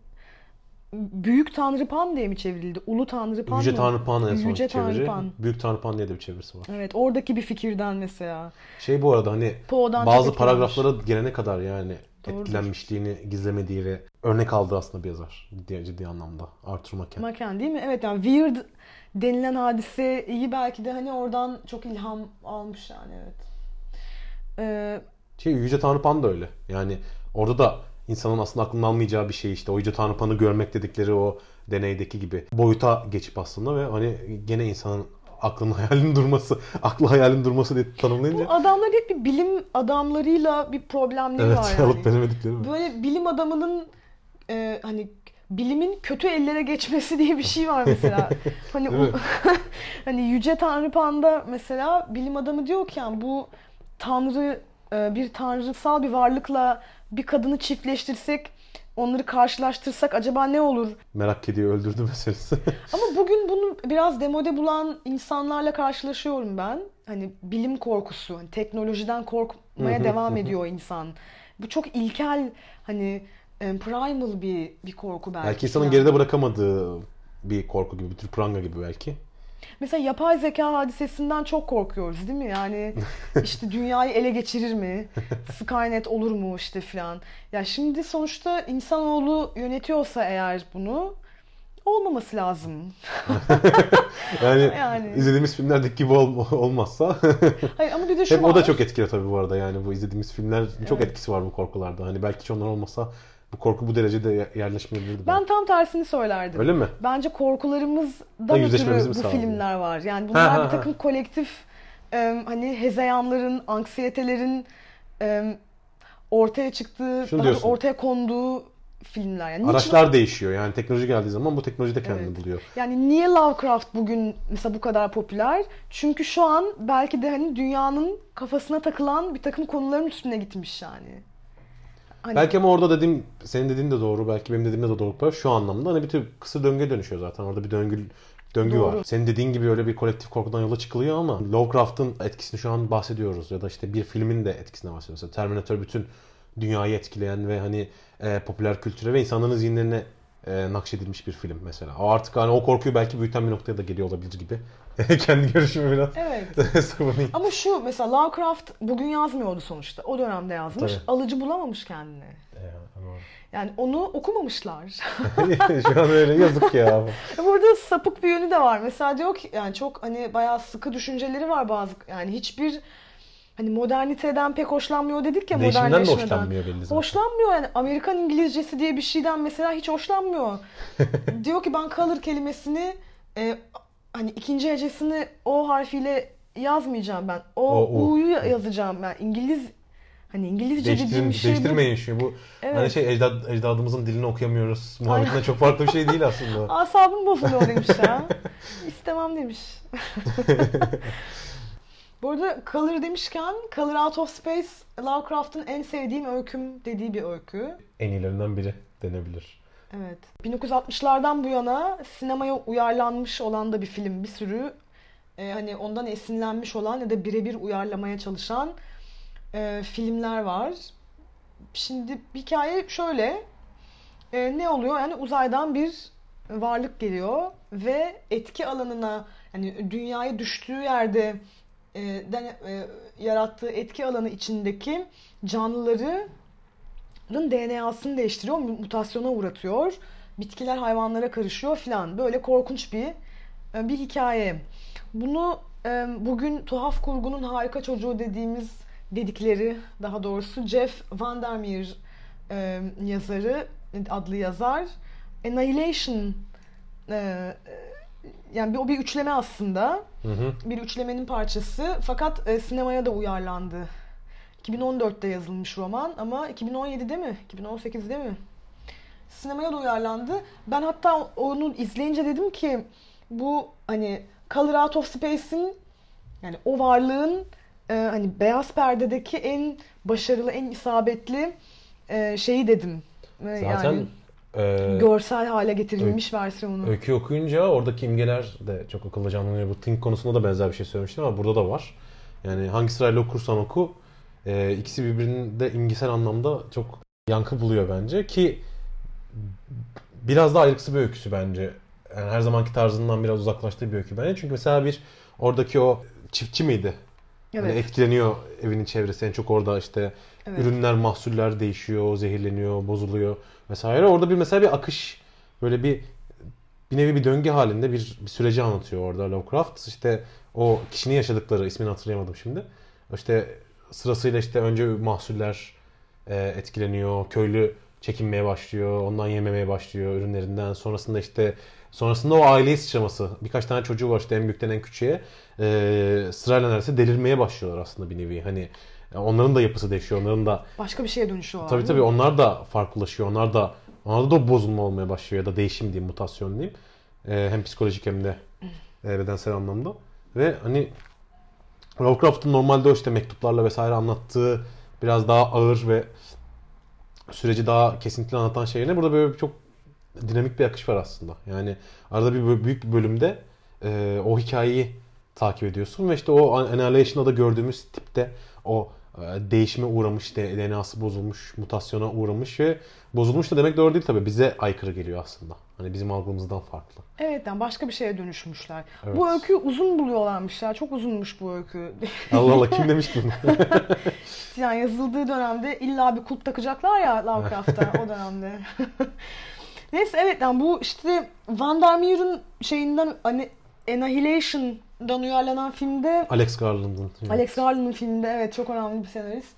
Büyük Tanrı Pan diye mi çevrildi? Ulu Tanrı Pan Yüce mı? Tanrı Pan en son Yüce çeviri. Tanrı Pan. Büyük Tanrı Pan diye de bir çevirisi var. Evet oradaki bir fikirden mesela. Şey bu arada hani Poe'dan bazı paragraflara gelene kadar yani Doğrudur. etkilenmişliğini gizlemediği ve örnek aldığı aslında bir yazar ciddi, ciddi anlamda. Arthur Machen. Maken değil mi? Evet yani weird denilen hadiseyi belki de hani oradan çok ilham almış yani evet. Ee, Şey Yüce Tanrı Pan da öyle. Yani orada da insanın aslında aklının almayacağı bir şey işte o Yüce Tanrı Pan'ı görmek dedikleri o deneydeki gibi boyuta geçip aslında ve hani gene insanın aklının hayalinin durması, aklı hayalin durması diye tanımlayınca bu adamlar hep bir bilim adamlarıyla bir problemleri evet var yani. alıp denemedikleri mi? Böyle bilim adamının e, hani bilimin kötü ellere geçmesi diye bir şey var mesela. hani o- hani Yüce Tanrı Pan'da mesela bilim adamı diyor ki yani bu tanrı e, bir tanrısal bir varlıkla bir kadını çiftleştirsek onları karşılaştırsak acaba ne olur? Merak kediyi öldürdü meselesi. Ama bugün bunu biraz demode bulan insanlarla karşılaşıyorum ben. Hani bilim korkusu, hani teknolojiden korkmaya devam ediyor insan. Bu çok ilkel hani e, primal bir bir korku belki. belki insanın geride bırakamadığı bir korku gibi, bir tür pranga gibi belki. Mesela yapay zeka hadisesinden çok korkuyoruz değil mi? Yani işte dünyayı ele geçirir mi? Skynet olur mu işte filan. Ya şimdi sonuçta insanoğlu yönetiyorsa eğer bunu olmaması lazım. Yani, Yani. izlediğimiz filmlerdeki gibi ol- olmazsa Hayır ama bir de şu Hep var. o da çok etkili tabii bu arada yani bu izlediğimiz filmler çok Evet. etkisi var bu korkularda. Hani belki hiç onlar olmasa bu korku bu derecede ye- yerleşmeyebilirdi. Ben tam tersini söylerdim. Öyle mi? Bence korkularımızdan Da ötürü bu sağlıyor? filmler var. Yani bunlar Ha, ha, bir ha. takım kolektif e, hani hezeyanların, anksiyetelerin e, ortaya çıktığı, ortaya konduğu filmler. Yani niçin- Araçlar değişiyor. Yani teknoloji geldiği zaman bu teknoloji de kendini Evet. buluyor. Yani niye Lovecraft bugün mesela bu kadar popüler? Çünkü şu an belki de hani dünyanın kafasına takılan bir takım konuların üstüne gitmiş yani. Hani Belki ama orada dediğim, senin dediğin de doğru, belki benim dediğim de doğru. Şu anlamda hani bir tür kısır döngüye dönüşüyor zaten. Orada bir döngü döngü Doğru. var. Senin dediğin gibi öyle bir kolektif korkudan yola çıkılıyor ama Lovecraft'ın etkisini şu an bahsediyoruz. Ya da işte bir filmin de etkisine bahsediyoruz. Mesela Terminator bütün dünyayı etkileyen ve hani e, popüler kültüre ve insanların zihinlerine e, nakşedilmiş bir film mesela. O artık hani o korkuyu belki büyüten bir noktaya da geliyor olabilir gibi. Kendi görüşümü biraz evet. savunayım. Ama şu mesela Lovecraft bugün yazmıyordu sonuçta. O dönemde yazmış. Tabii. Alıcı bulamamış kendine. Yani onu okumamışlar. şu an öyle yazık ya. Burada sapık bir yönü de var. Mesela diyor ki yani çok hani bayağı sıkı düşünceleri var bazı. Yani hiçbir hani moderniteden pek hoşlanmıyor dedik ya Değişimden de modernleşmeden. hoşlanmıyor belli zaten. Hoşlanmıyor yani Amerikan İngilizcesi diye bir şeyden mesela hiç hoşlanmıyor. diyor ki ben color kelimesini e, hani ikinci hecesini o harfiyle yazmayacağım ben. O, O. U'yu yazacağım ben. İngiliz hani İngilizce dediğim Değiştirin, bir şey bu. değiştirmeyin şu. Bu Evet. hani şey ecdad, ecdadımızın dilini okuyamıyoruz. Muhabbetinden çok farklı bir şey değil aslında. Asabım bozuluyor demiş ya. İstemem demiş. Bu arada Color demişken Color Out of Space Lovecraft'ın en sevdiğim öyküm dediği bir öykü. en iyilerinden biri denebilir. Evet. 1960'lardan bu yana sinemaya uyarlanmış olan da bir film. Bir sürü e, hani ondan esinlenmiş olan ya da birebir uyarlamaya çalışan e, filmler var. Şimdi hikaye şöyle. E, ne oluyor? Yani uzaydan bir varlık geliyor ve etki alanına yani dünyaya düştüğü yerde e, de- e, yarattığı etki alanı içindeki canlıları DNA'sını değiştiriyor, mutasyona uğratıyor. Bitkiler hayvanlara karışıyor filan. Böyle korkunç bir e, bir hikaye. Bunu e, bugün tuhaf kurgunun harika çocuğu dediğimiz dedikleri daha doğrusu Jeff Vandermeer e, yazarı adlı yazar Annihilation yani o bir üçleme aslında. Hı hı. Bir üçlemenin parçası fakat sinemaya da uyarlandı. 2014'te yazılmış roman ama 2017'de mi? 2018'de mi? Sinemaya da uyarlandı. Ben hatta onu izleyince dedim ki bu hani Color Out of Space'in yani o varlığın e, hani beyaz perdedeki en başarılı, en isabetli e, şeyi dedim. E, Zaten yani e, görsel hale getirilmiş versiyonu. öykü okuyunca oradaki imgeler de çok akılda canlanıyor. Bu Think konusunda da benzer bir şey söylemiştim ama burada da var. Yani hangi sırayla okursan oku e, ikisi birbirinde imgesel anlamda çok yankı buluyor bence ki biraz da ayrıksı bir öyküsü bence. Yani her zamanki tarzından biraz uzaklaştığı bir öykü bence. Çünkü mesela bir oradaki o çiftçi miydi? Hani Evet. etkileniyor evinin çevresi. En çok orada işte Evet. ürünler, mahsuller değişiyor, zehirleniyor, bozuluyor vesaire. Orada bir mesela bir akış, böyle bir bir nevi bir döngü halinde bir, bir süreci anlatıyor orada Lovecraft. İşte o kişinin yaşadıkları, ismini hatırlayamadım şimdi. İşte sırasıyla işte önce mahsuller e, etkileniyor, köylü çekinmeye başlıyor, ondan yememeye başlıyor ürünlerinden. Sonrasında işte sonrasında o aileye sıçraması. Birkaç tane çocuğu var işte en büyükten en küçüğe. E, sırayla neredeyse delirmeye başlıyorlar aslında bir nevi. Hani e, onların da yapısı değişiyor, onların da Başka bir şeye dönüşüyorlar. Tabii tabii onlar da farklılaşıyor. Onlar da onlarda da bozulma olmaya başlıyor ya da değişim diyeyim, mutasyon diyeyim. Ee, hem psikolojik hem de e, bedensel anlamda. Ve hani Lovecraft'ın normalde o işte mektuplarla vesaire anlattığı biraz daha ağır ve süreci daha kesintili anlatan şeyine burada böyle çok dinamik bir akış var aslında. Yani arada bir büyük bir bölümde e, o hikayeyi takip ediyorsun ve işte o Annihilation'da da gördüğümüz tipte o değişime uğramış, DNA'sı bozulmuş, mutasyona uğramış ve bozulmuş da demek doğru değil tabii. Bize aykırı geliyor aslında. Hani bizim algımızdan farklı. Evet yani başka bir şeye dönüşmüşler. Evet. Bu öyküyü uzun buluyorlarmış ya. Çok uzunmuş bu öykü. Allah Allah kim demiş bunu? yani yazıldığı dönemde illa bir kulp takacaklar ya Lovecraft'a o dönemde. Neyse evet yani bu işte Van der Meer'in şeyinden hani Annihilation'dan uyarlanan filmde Alex Garland'ın. Alex Garland'ın filminde evet çok önemli bir senarist.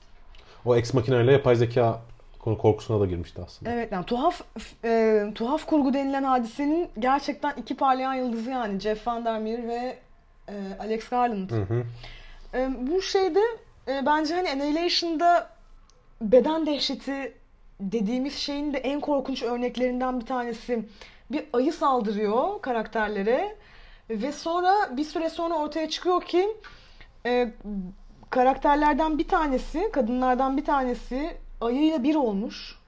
O Ex Machina ile yapay zeka konu korkusuna da girmişti aslında. Evet yani tuhaf e, tuhaf kurgu denilen hadisenin gerçekten iki parlayan yıldızı yani Jeff Van der Meer ve e, Alex Garland. Hı hı. E, bu şeyde e, bence hani Annihilation'da beden dehşeti dediğimiz şeyin de en korkunç örneklerinden bir tanesi. Bir ayı saldırıyor karakterlere ve sonra bir süre sonra ortaya çıkıyor ki e, karakterlerden bir tanesi, kadınlardan bir tanesi ayıyla bir olmuş.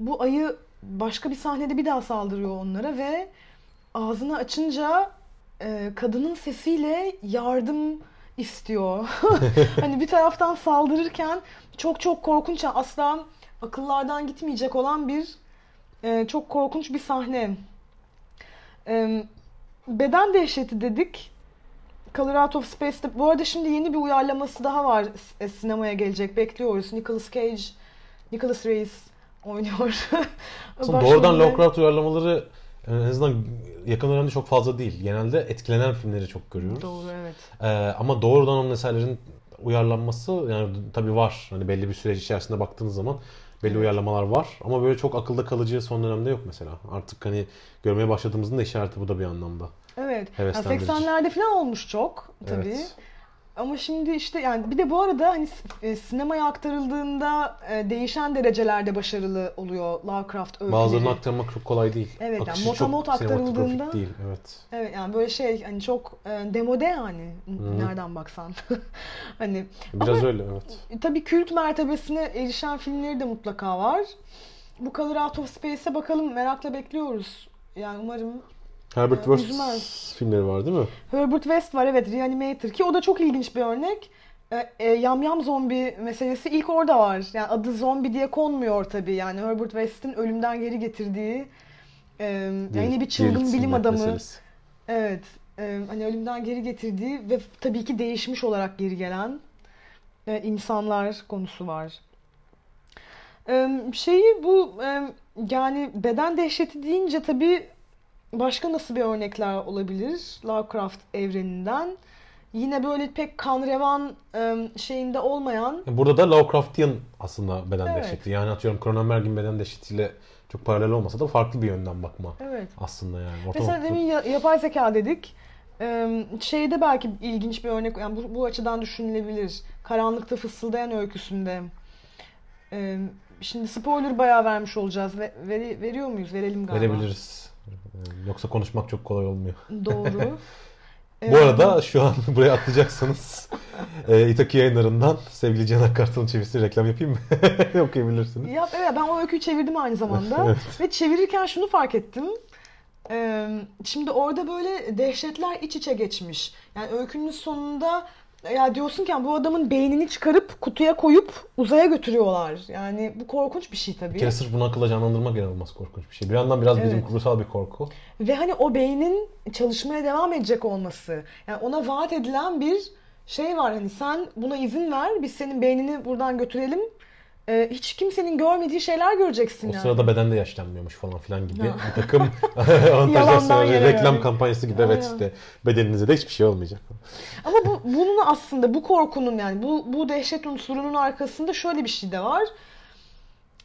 Bu ayı başka bir sahnede bir daha saldırıyor onlara ve ağzını açınca e, kadının sesiyle yardım istiyor. hani bir taraftan saldırırken çok çok korkunç asla akıllardan gitmeyecek olan bir e, çok korkunç bir sahne. E, beden dehşeti dedik. Color Out of Space'te bu arada şimdi yeni bir uyarlaması daha var e, sinemaya gelecek. Bekliyoruz. Nicolas Cage, Nicolas Reis oynuyor. Doğrudan. Lovecraft uyarlamaları en azından yakın dönemde çok fazla değil. Genelde etkilenen filmleri çok görüyoruz. Doğru evet. Ee, ama doğrudan onun eserlerin uyarlanması yani tabii var. Hani belli bir süreç içerisinde baktığınız zaman belli uyarlamalar var. Ama böyle çok akılda kalıcı son dönemde yok mesela. Artık hani görmeye başladığımızın da işareti bu da bir anlamda. Evet. Heveslendirici. 80'lerde falan olmuş çok tabii. Evet. Ama şimdi işte yani bir de bu arada hani e, sinemaya aktarıldığında e, değişen derecelerde başarılı oluyor Lovecraft öyküleri. Bazılarını aktarmak çok kolay değil. Evet, yani Akışı motamot aktarıldığında- değil. Evet. Evet yani böyle şey hani çok e, demode yani Hı. nereden baksan. hani Biraz Ama- öyle evet. Tabii kült mertebesine erişen filmleri de mutlaka var. Bu Color Out of Space'e bakalım merakla bekliyoruz. Yani umarım Herbert West üzmez. filmleri var değil mi? Herbert West var evet Reanimator ki o da çok ilginç bir örnek. E, e, yam yam zombi meselesi ilk orada var. Yani adı zombi diye konmuyor tabii. Yani Herbert West'in ölümden geri getirdiği e, yani bir çılgın bilim adamı. meselesi. Evet. e, hani ölümden geri getirdiği ve tabii ki değişmiş olarak geri gelen e, insanlar konusu var. E, şeyi bu e, yani beden dehşeti deyince tabii başka nasıl bir örnekler olabilir Lovecraft evreninden? Yine böyle pek kan revan e, şeyinde olmayan Burada da Lovecraftian aslında beden Evet. dehşeti. Yani atıyorum Cronenberg'in beden dehşetiyle çok paralel olmasa da farklı bir yönden bakma evet. aslında yani. Orta Mesela nokta- demin ya- yapay zeka dedik. Şeyde belki ilginç bir örnek, yani bu, bu açıdan düşünülebilir. Karanlıkta Fısıldayan öyküsünde. Şimdi spoiler bayağı vermiş olacağız. Ve, veri- veriyor muyuz? Verelim galiba. verebiliriz. Ee, Yoksa konuşmak çok kolay olmuyor. Doğru. Bu Ee, arada şu an buraya atlayacaksanız e, İtaki yayınlarından sevgili Can Akkartal'ın çevirisi reklam yapayım mı? Okuyabilirsiniz. Ya, evet, ben o öyküyü çevirdim aynı zamanda. Evet. Ve çevirirken şunu fark ettim. Ee, şimdi orada böyle dehşetler iç içe geçmiş. Yani öykünün sonunda ya diyorsun ki bu adamın beynini çıkarıp kutuya koyup uzaya götürüyorlar. Yani bu korkunç bir şey tabii. Bir kere sırf bunu akılla canlandırmak inanılmaz korkunç bir şey. Bir yandan biraz bilim Evet. kurgusal bir korku. Ve hani o beynin çalışmaya devam edecek olması. Yani ona vaat edilen bir şey var. Hani sen buna izin ver. Biz senin beynini buradan götürelim. Ee, hiç kimsenin görmediği şeyler göreceksin O yani. sırada beden de yaşlanmıyormuş falan filan gibi Ha. bir takım avantajlar Yalandan yere Reklam yani. kampanyası gibi evet Aynen. işte bedeninize de hiçbir şey olmayacak. Ama bu bunun aslında bu korkunun yani bu bu dehşet unsurunun arkasında şöyle bir şey de var.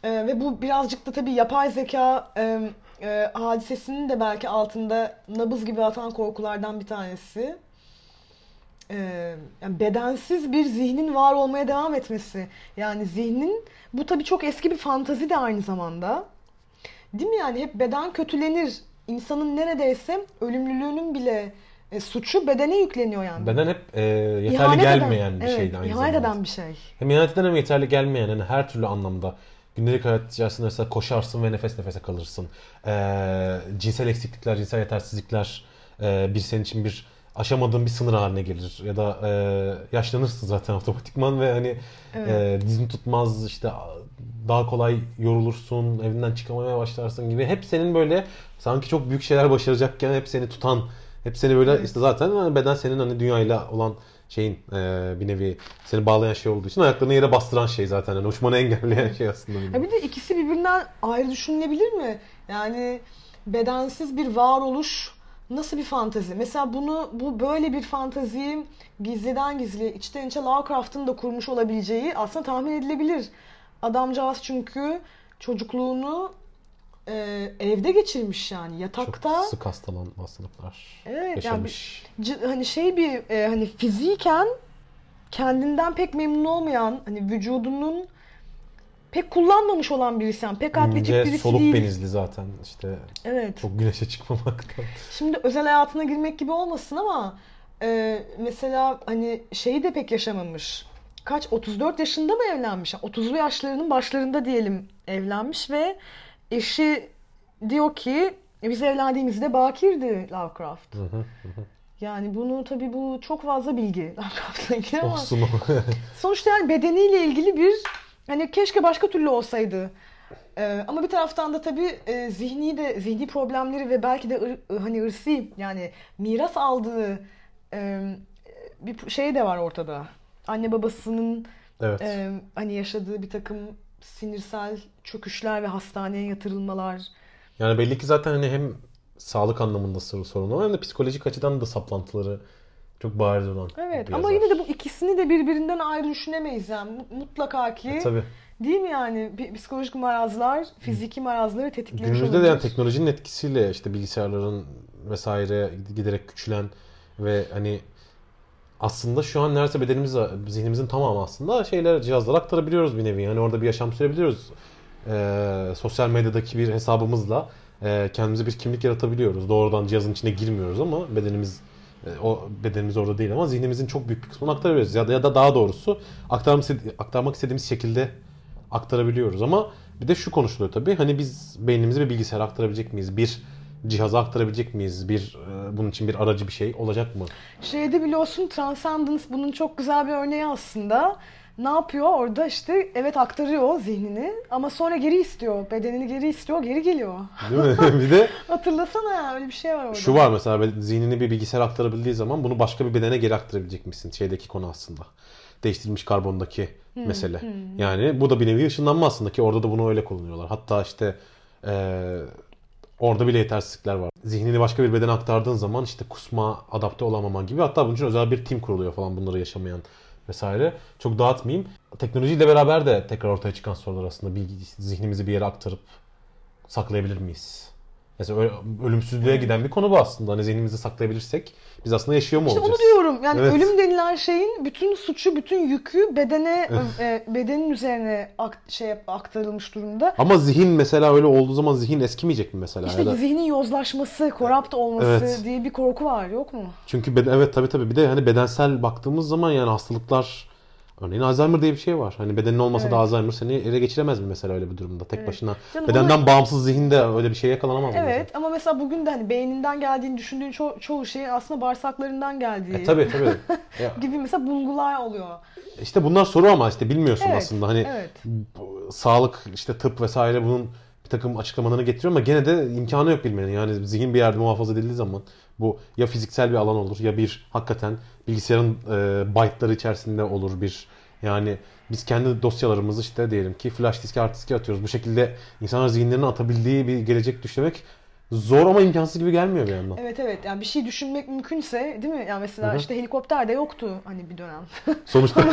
Ee, ve bu birazcık da tabii yapay zeka e, e, hadisesinin de belki altında nabız gibi atan korkulardan bir tanesi. Ee, yani bedensiz bir zihnin var olmaya devam etmesi. Yani zihnin bu tabii çok eski bir fantazi de aynı zamanda. Değil mi yani hep beden kötülenir. İnsanın neredeyse ölümlülüğünün bile e, suçu bedene yükleniyor yani. Beden hep e, yeterli İhanet gelmeyen eden, bir evet, şeydi aynı ihanet zamanda. eden bir şey. Hem ihanet eden hem yeterli gelmeyen hani her türlü anlamda. Gündelik hayat içerisinde mesela koşarsın ve nefes nefese kalırsın. Ee, cinsel eksiklikler, cinsel yetersizlikler e, bir senin için bir aşamadığın bir sınır haline gelir. Ya da e, yaşlanırsın zaten otomatikman ve hani Evet. e, dizin tutmaz işte daha kolay yorulursun, evinden çıkamamaya başlarsın gibi. Hep senin böyle sanki çok büyük şeyler başaracakken hep seni tutan, hep seni böyle Evet. işte zaten hani beden senin hani dünyayla olan şeyin e, bir nevi seni bağlayan şey olduğu için ayaklarını yere bastıran şey zaten. Yani uçmanı engelleyen şey aslında. Ha nevi. bir de ikisi birbirinden ayrı düşünülebilir mi? Yani bedensiz bir varoluş nasıl bir fantezi? Mesela bunu bu böyle bir fanteziyi gizliden gizliye içten içe Lovecraft'ın da kurmuş olabileceği aslında tahmin edilebilir. Adamcağız çünkü çocukluğunu e, evde geçirmiş yani yatakta. Çok sık hastalanan hastalıklar Evet yani bir- yaşamış. Hani şey bir e, hani fiziken kendinden pek memnun olmayan hani vücudunun pek kullanmamış olan birisi yani pek atletik İnce birisi soluk değil. benizli zaten işte Evet. çok güneşe çıkmamaktan. Şimdi özel hayatına girmek gibi olmasın ama e, mesela hani şeyi de pek yaşamamış. Kaç 34 yaşında mı evlenmiş? Yani 30'lu yaşlarının başlarında diyelim evlenmiş ve eşi diyor ki "E, biz evlendiğimizde bakirdi Lovecraft. Hı hı. Yani bunu tabii bu çok fazla bilgi Lovecraft'la ilgili ama sonuçta yani bedeniyle ilgili bir hani keşke başka türlü olsaydı. Ee, ama bir taraftan da tabii e, zihni de zihni problemleri ve belki de ır- hani ırsi yani miras aldığı e, bir şey de var ortada. Anne babasının evet. e, hani yaşadığı bir takım sinirsel çöküşler ve hastaneye yatırılmalar. Yani belli ki zaten hani hem sağlık anlamında sor- sorunu var hem de psikolojik açıdan da saplantıları çok bariz olan Evet ama yine de bu ikisini de birbirinden ayrı düşünemeyiz yani Mut- mutlaka ki E, tabii. değil mi yani psikolojik marazlar fiziki marazları tetiklemiş Günümüzde de yani teknolojinin etkisiyle işte bilgisayarların vesaire giderek küçülen ve hani aslında şu an neredeyse bedenimiz, zihnimizin tamamı aslında şeyler, cihazlara aktarabiliyoruz bir nevi. Yani orada bir yaşam sürebiliyoruz. Ee, sosyal medyadaki bir hesabımızla e, kendimize bir kimlik yaratabiliyoruz. Doğrudan cihazın içine girmiyoruz ama bedenimiz o bedenimiz orada değil ama zihnimizin çok büyük bir kısmını aktarabiliyoruz. Ya da, ya da daha doğrusu aktarmak istediğimiz şekilde aktarabiliyoruz. Ama bir de şu konuşuluyor tabii. Hani biz beynimizi bir bilgisayara aktarabilecek miyiz? Bir cihaza aktarabilecek miyiz? Bir e, bunun için bir aracı bir şey olacak mı? Şeyde biliyorsun Transcendence bunun çok güzel bir örneği aslında. Ne yapıyor orada işte evet aktarıyor zihnini ama sonra geri istiyor. Bedenini geri istiyor geri geliyor. Değil mi? bir de Hatırlasana ya öyle bir şey var orada. şu var mesela zihnini bir bilgisayara aktarabildiği zaman bunu başka bir bedene geri aktarabilecek misin? Şeydeki konu aslında. Değiştirilmiş karbondaki mesele. Yani bu da bir nevi ışınlanma aslında ki orada da bunu öyle kullanıyorlar. Hatta işte e, Orada bile yetersizlikler var. Zihnini başka bir bedene aktardığın zaman işte kusma, adapte olamama gibi hatta bunun için özel bir tim kuruluyor falan bunları yaşamayan vesaire. Çok dağıtmayayım. Teknolojiyle beraber de tekrar ortaya çıkan sorular aslında. Bir, zihnimizi bir yere aktarıp saklayabilir miyiz? Mesela ölümsüzlüğe giden bir konu bu aslında. Hani zihnimizi saklayabilirsek biz aslında yaşıyor mu İşte olacağız? onu diyorum. Yani Evet. ölüm denilen şeyin bütün suçu, bütün yükü bedene e, bedenin üzerine ak- şey aktarılmış durumda. Ama zihin mesela öyle olduğu zaman zihin eskimeyecek mi mesela? İşte Ya da- zihnin yozlaşması, korapt olması Evet. diye bir korku var yok mu? Çünkü beden, evet tabii tabii bir de hani bedensel baktığımız zaman yani hastalıklar örneğin Alzheimer diye bir şey var. Hani bedenin olmasa da Evet. Alzheimer seni ele geçiremez mi mesela öyle bir durumda tek Evet. başına? Canım Bedenden ama- bağımsız zihinde öyle bir şeye yakalanamaz mı? Evet ama mesela bugün de hani beyninden geldiğini düşündüğün ço- çoğu şeyin aslında bağırsaklarından geldiği E, tabii tabii. Gibi mesela bulgular oluyor. işte bunlar soru ama işte bilmiyorsun Evet, aslında. Hani evet. sağlık işte tıp vesaire bunun bir takım açıklamalarını getiriyor ama gene de imkanı yok bilmenin. Yani zihin bir yerde muhafaza edildiği zaman bu ya fiziksel bir alan olur ya bir hakikaten bilgisayarın e, byte'ları içerisinde olur bir yani biz kendi dosyalarımızı işte diyelim ki flash diske hard diske atıyoruz. Bu şekilde insanlar zihinlerini atabildiği bir gelecek düşlemek zor ama imkansız gibi gelmiyor bir yandan. Evet evet yani bir şey düşünmek mümkünse değil mi? Yani mesela Hı hı. işte helikopter de yoktu hani bir dönem. Sonuçta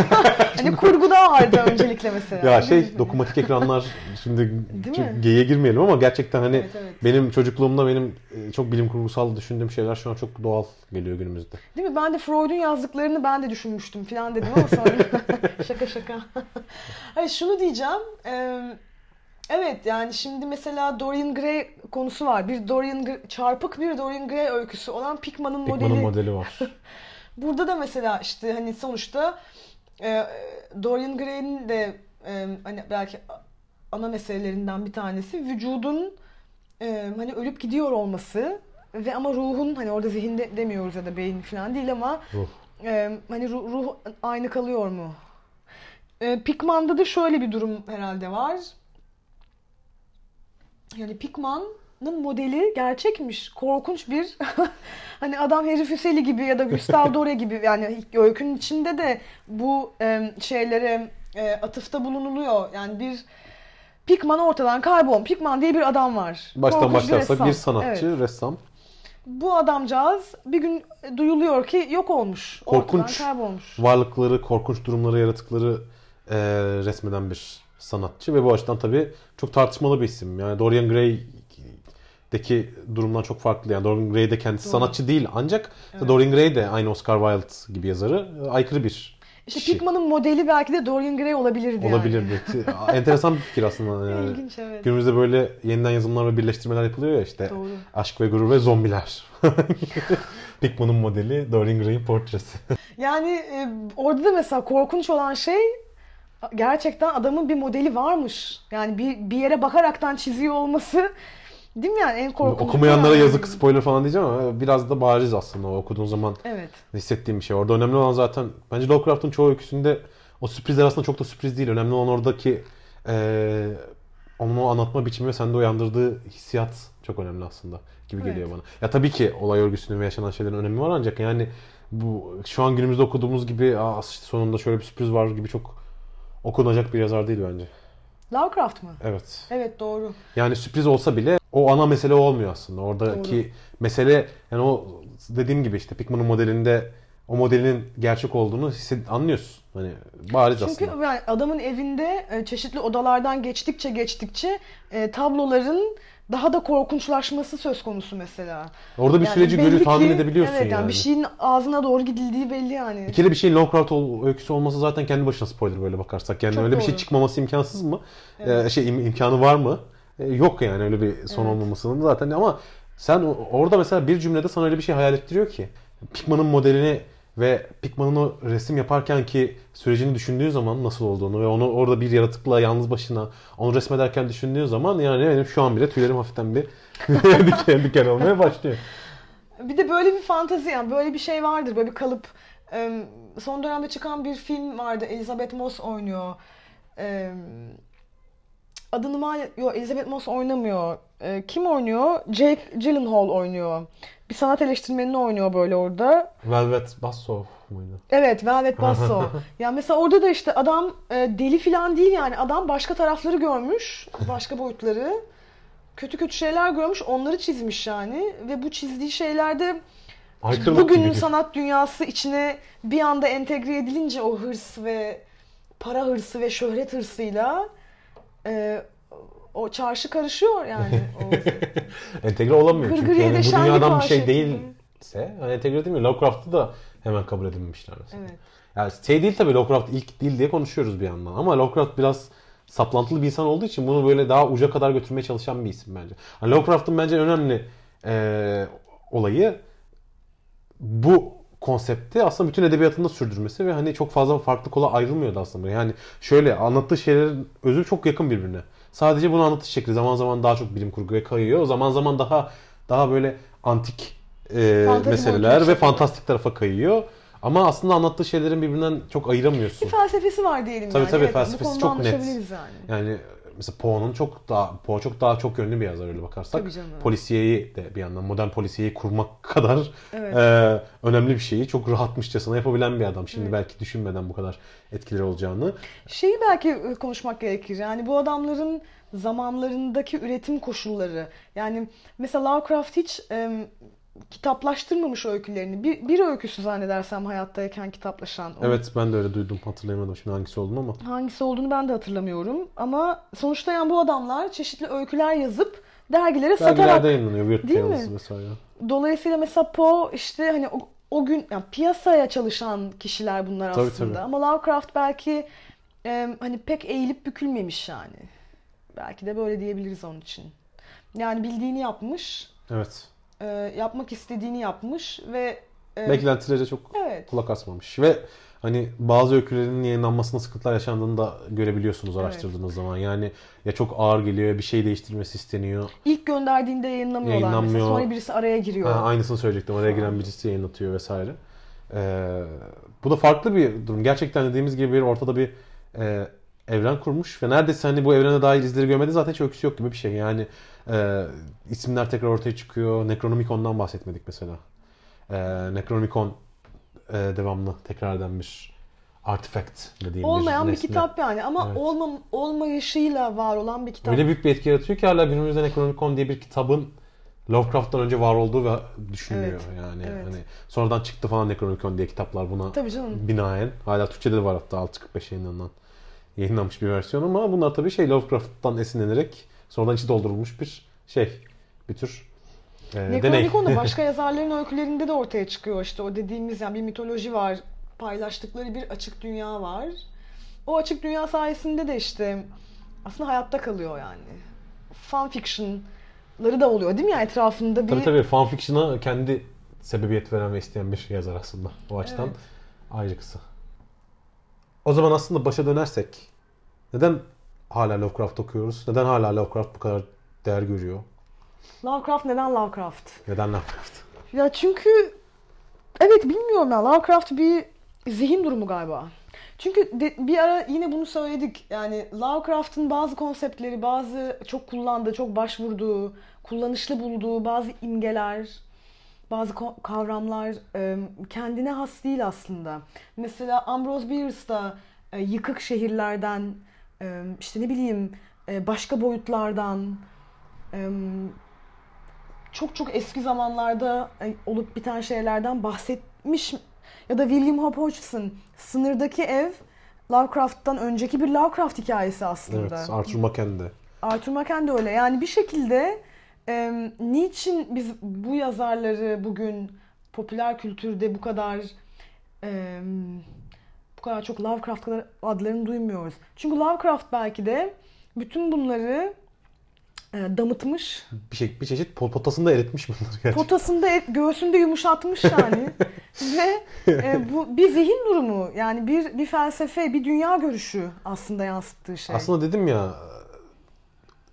hani kurguda vardı öncelikle mesela. ya şey mi? dokunmatik ekranlar şimdi geyiğe girmeyelim ama gerçekten hani Evet, evet. benim çocukluğumda benim e, çok bilim kurgusal düşündüğüm şeyler şu an çok doğal geliyor günümüzde. Değil mi? Ben de Freud'un yazdıklarını ben de düşünmüştüm falan dedim ama sonra şaka şaka. Hayır şunu diyeceğim. Ee, evet yani şimdi mesela Dorian Gray konusu var. Bir Dorian Gray- çarpık bir Dorian Gray öyküsü olan Pickman'ın modeli. Pickman'ın modeli var. Burada da mesela işte hani sonuçta e, Dorian Gray'in de e, hani belki ana meselelerinden bir tanesi vücudun e, hani ölüp gidiyor olması ve ama ruhun hani orada zihinde demiyoruz ya da beyin falan değil ama Ruh. e, hani ruh, ruh aynı kalıyor mu? E, Pickman'da da şöyle bir durum herhalde var. Yani Pickman'ın modeli gerçekmiş. Korkunç bir hani adam Harry Fuseli gibi ya da Gustave Dore gibi yani öykünün içinde de bu e, şeylere e, atıfta bulunuluyor. Yani bir Pickman ortadan kaybolmuş. Pickman diye bir adam var. Baştan Korkunç başlarsak ressam. bir sanatçı, Evet. ressam. Bu adamcağız bir gün duyuluyor ki yok olmuş. Korkunç. Ortadan kaybolmuş. Varlıkları, korkunç durumları, yaratıkları e, resmeden bir sanatçı ve bu açıdan tabii çok tartışmalı bir isim. Yani Dorian Gray'deki durumdan çok farklı. Yani Dorian Gray de kendisi Doğru. sanatçı değil ancak Evet. Dorian Gray de aynı Oscar Wilde gibi yazarı e, aykırı bir İşte kişi. Pickman'ın modeli belki de Dorian Gray olabilirdi yani. olabilirdi. Enteresan bir fikir aslında. Yani. İlginç evet. Günümüzde böyle yeniden yazımlar ve birleştirmeler yapılıyor ya işte. Doğru. Aşk ve gurur ve zombiler. Pickman'ın modeli Dorian Gray'in portresi. Yani e, orada da mesela korkunç olan şey gerçekten adamın bir modeli varmış. Yani bir, bir yere bakaraktan çiziyor olması değil mi yani en korkunç. Okumayanlara yani. yazık spoiler falan diyeceğim ama biraz da bariz aslında o okuduğun zaman Evet. hissettiğim bir şey. Orada önemli olan zaten bence Lovecraft'ın çoğu öyküsünde o sürprizler aslında çok da sürpriz değil. Önemli olan oradaki eee onun o anlatma biçimi ve sende uyandırdığı hissiyat çok önemli aslında gibi Evet. geliyor bana. Ya tabii ki olay örgüsünün ve yaşanan şeylerin önemi var ancak yani bu şu an günümüzde okuduğumuz gibi Aa, işte sonunda şöyle bir sürpriz var gibi çok okunacak bir yazar değil bence. Lovecraft mı? Evet. Evet doğru. Yani sürpriz olsa bile o ana mesele olmuyor aslında. Oradaki mesele yani o dediğim gibi işte Pickman'ın modelinde o modelin gerçek olduğunu anlıyorsun. Hani bariz Çünkü aslında. yani adamın evinde e, çeşitli odalardan geçtikçe geçtikçe e, tabloların daha da korkunçlaşması söz konusu mesela. Orada bir Yani süreci görüp tahmin edebiliyorsun evet, yani. bir şeyin ağzına doğru gidildiği belli yani. Bir kere bir şeyin Lovecraft ol- öyküsü olması zaten kendi başına spoiler böyle bakarsak. Yani Çok öyle bir şey doğru. çıkmaması imkansız mı? Evet. Ee, şey im- imkanı var mı? Ee, yok yani öyle bir son Evet. olmamasının zaten ama sen orada mesela bir cümlede sana öyle bir şey hayal ettiriyor ki Pickman'ın modelini ve Pickman'ın o resim yaparken ki sürecini düşündüğün zaman nasıl olduğunu ve onu orada bir yaratıkla yalnız başına onu resmederken düşündüğün zaman yani benim şu an bile tüylerim hafiften bir diken diken olmaya başlıyor. Bir de böyle bir fantazi yani böyle bir şey vardır böyle bir kalıp. Son dönemde çıkan bir film vardı Elizabeth Moss oynuyor. Adını mal yok Elizabeth Moss oynamıyor. Ee, Kim oynuyor? Jake Gyllenhaal oynuyor. Bir sanat eleştirmenini oynuyor böyle orada. Velvet Basso muydu? Evet, Velvet Basso. yani mesela orada da işte adam e, deli falan değil yani. Adam başka tarafları görmüş, başka boyutları. kötü kötü şeyler görmüş, onları çizmiş yani ve bu çizdiği şeylerde Aykırılık bugünün gibi. sanat dünyası içine bir anda entegre edilince o hırs ve para hırsı ve şöhret hırsıyla e, o çarşı karışıyor yani. Entegre olamıyor Gırgır çünkü yani bu dünyadan bir şey değilse hani entegre edilmiyor. Lovecraft'ı da hemen kabul edilmişler mesela. evet. Yani şey değil tabii Lovecraft ilk değil diye konuşuyoruz bir yandan ama Lovecraft biraz saplantılı bir insan olduğu için bunu böyle daha uca kadar götürmeye çalışan bir isim bence. Hani Lovecraft'ın bence en önemli eee, olayı bu konsepti aslında bütün edebiyatında sürdürmesi ve hani çok fazla farklı kola ayrılmıyordu aslında. Yani şöyle anlattığı şeylerin özü çok yakın birbirine. Sadece bunu anlatış şekli zaman zaman daha çok bilim kurguya kayıyor. Zaman zaman daha daha böyle antik e, Fantezi meseleler ve fantastik tarafa kayıyor. Ama aslında anlattığı şeylerin birbirinden çok ayıramıyorsun. Bir felsefesi var diyelim Tabii yani. tabii, Evet, felsefesi çok net. yani. Yani mesela Poe'nun çok daha Poe çok daha çok yönlü bir yazar öyle bakarsak. Polisiyeyi de bir yandan modern polisiyeyi kurmak kadar Evet. e, önemli bir şeyi çok rahatmışçasına yapabilen bir adam. Şimdi Evet. belki düşünmeden bu kadar etkileri olacağını. Şeyi belki konuşmak gerekir. Yani bu adamların zamanlarındaki üretim koşulları. Yani mesela Lovecraft hiç e, kitaplaştırmamış öykülerini. Bir, bir öyküsü zannedersem hayattayken kitaplaşan. Onun Evet ben de öyle duydum. Hatırlayamadım şimdi hangisi olduğunu ama. Hangisi olduğunu ben de hatırlamıyorum. Ama sonuçta yani bu adamlar çeşitli öyküler yazıp dergilere satarak Dergilerde yayınlanıyor. Weird Değil mi? vesaire. Dolayısıyla mesela Poe işte hani o, o gün yani piyasaya çalışan kişiler bunlar Tabii, aslında. tabii. Ama Lovecraft belki e, hani pek eğilip bükülmemiş yani. Belki de böyle diyebiliriz onun için. Yani bildiğini yapmış, Evet. E, yapmak istediğini yapmış ve e, Beklentilere çok evet. kulak asmamış. Ve hani bazı öykülerin yayınlanmasında sıkıntılar yaşandığını da görebiliyorsunuz Evet. araştırdığınız zaman. Yani ya çok ağır geliyor ya bir şey değiştirmesi isteniyor. İlk gönderdiğinde yayınlamıyorlar mesela. Yayınlanmıyor. Sonra birisi araya giriyor. Ha, aynısını söyleyecektim. Oraya giren birisi yayınlatıyor vesaire. Ee, bu da farklı bir durum. Gerçekten dediğimiz gibi bir ortada bir e, evren kurmuş ve neredeyse hani bu evrene dair izleri görmedi zaten hiç öyküsü yok gibi bir şey. Yani e, isimler tekrar ortaya çıkıyor. Necronomicon'dan bahsetmedik mesela. E, Necronomicon e, devamlı tekrar eden bir artifact dediğim Olmayan bir kitap yani ama Evet. olmam, olmayışıyla var olan bir kitap. Öyle büyük bir etki yaratıyor ki hala günümüzde Necronomicon diye bir kitabın Lovecraft'tan önce var olduğu ve düşünülüyor Evet, yani. evet. Hani sonradan çıktı falan Necronomicon diye kitaplar buna Tabii canım. binaen. Hala Türkçe'de de var hatta 645 yayınlanan yayınlanmış bir versiyon ama bunlar tabii şey Lovecraft'tan esinlenerek sonradan içi doldurulmuş bir şey. Bir tür e, deney. Necronomicon başka yazarların öykülerinde de ortaya çıkıyor işte o dediğimiz yani bir mitoloji var. Paylaştıkları bir açık dünya var. O açık dünya sayesinde de işte aslında hayatta kalıyor yani. Fan fiction'ları da oluyor değil mi? Yani etrafında bir Tabii tabii fanfiction'a kendi sebebiyet veren ve isteyen bir yazar aslında. O açıdan Evet. ayrı kısa. O zaman aslında başa dönersek neden hala Lovecraft okuyoruz? Neden hala Lovecraft bu kadar değer görüyor? Lovecraft neden Lovecraft? Neden Lovecraft? Ya çünkü evet bilmiyorum ya Lovecraft bir zihin durumu galiba. Çünkü de- bir ara yine bunu söyledik. Yani Lovecraft'ın bazı konseptleri, bazı çok kullandığı, çok başvurduğu, kullanışlı bulduğu bazı imgeler, bazı kavramlar e, kendine has değil aslında. Mesela Ambrose Bierce da e, yıkık şehirlerden, işte ne bileyim e, başka boyutlardan, çok çok eski zamanlarda e, olup biten şeylerden bahsetmiş. Ya da William Hope Hodgson, Sınırdaki Ev, Lovecraft'tan önceki bir Lovecraft hikayesi aslında. Evet, Arthur Machen de. Arthur Machen de öyle. Yani bir şekilde e, niçin biz bu yazarları bugün popüler kültürde bu kadar e, kadar çok Lovecraft kadar adlarını duymuyoruz? Çünkü Lovecraft belki de bütün bunları e, damıtmış, Bir, şey, bir çeşit pol- potasını da eritmiş bunlar gerçekten. potasında et, göğsünde yumuşatmış yani. Ve e, bu bir zihin durumu yani bir bir felsefe, bir dünya görüşü aslında yansıttığı şey. Aslında dedim ya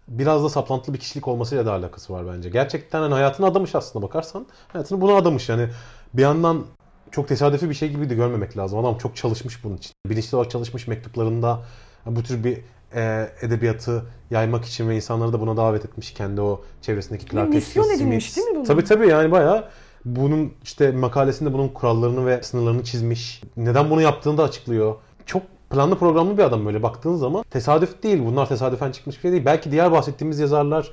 biraz da saplantılı bir kişilik olmasıyla da alakası var bence. Gerçekten hani hayatını adamış aslında bakarsan. Hayatını buna adamış yani. Bir yandan çok tesadüfi bir şey gibi de görmemek lazım. Adam çok çalışmış bunun için. Bilinçli olarak çalışmış mektuplarında bu tür bir e, edebiyatı yaymak için ve insanları da buna davet etmiş. Kendi o çevresindeki Clark misyon Smith. değil mi bunun? Tabii tabii yani bayağı bunun işte makalesinde bunun kurallarını ve sınırlarını çizmiş. Neden bunu yaptığını da açıklıyor. Çok planlı programlı bir adam böyle baktığın zaman. Tesadüf değil. Bunlar tesadüfen çıkmış bir şey değil. Belki diğer bahsettiğimiz yazarlar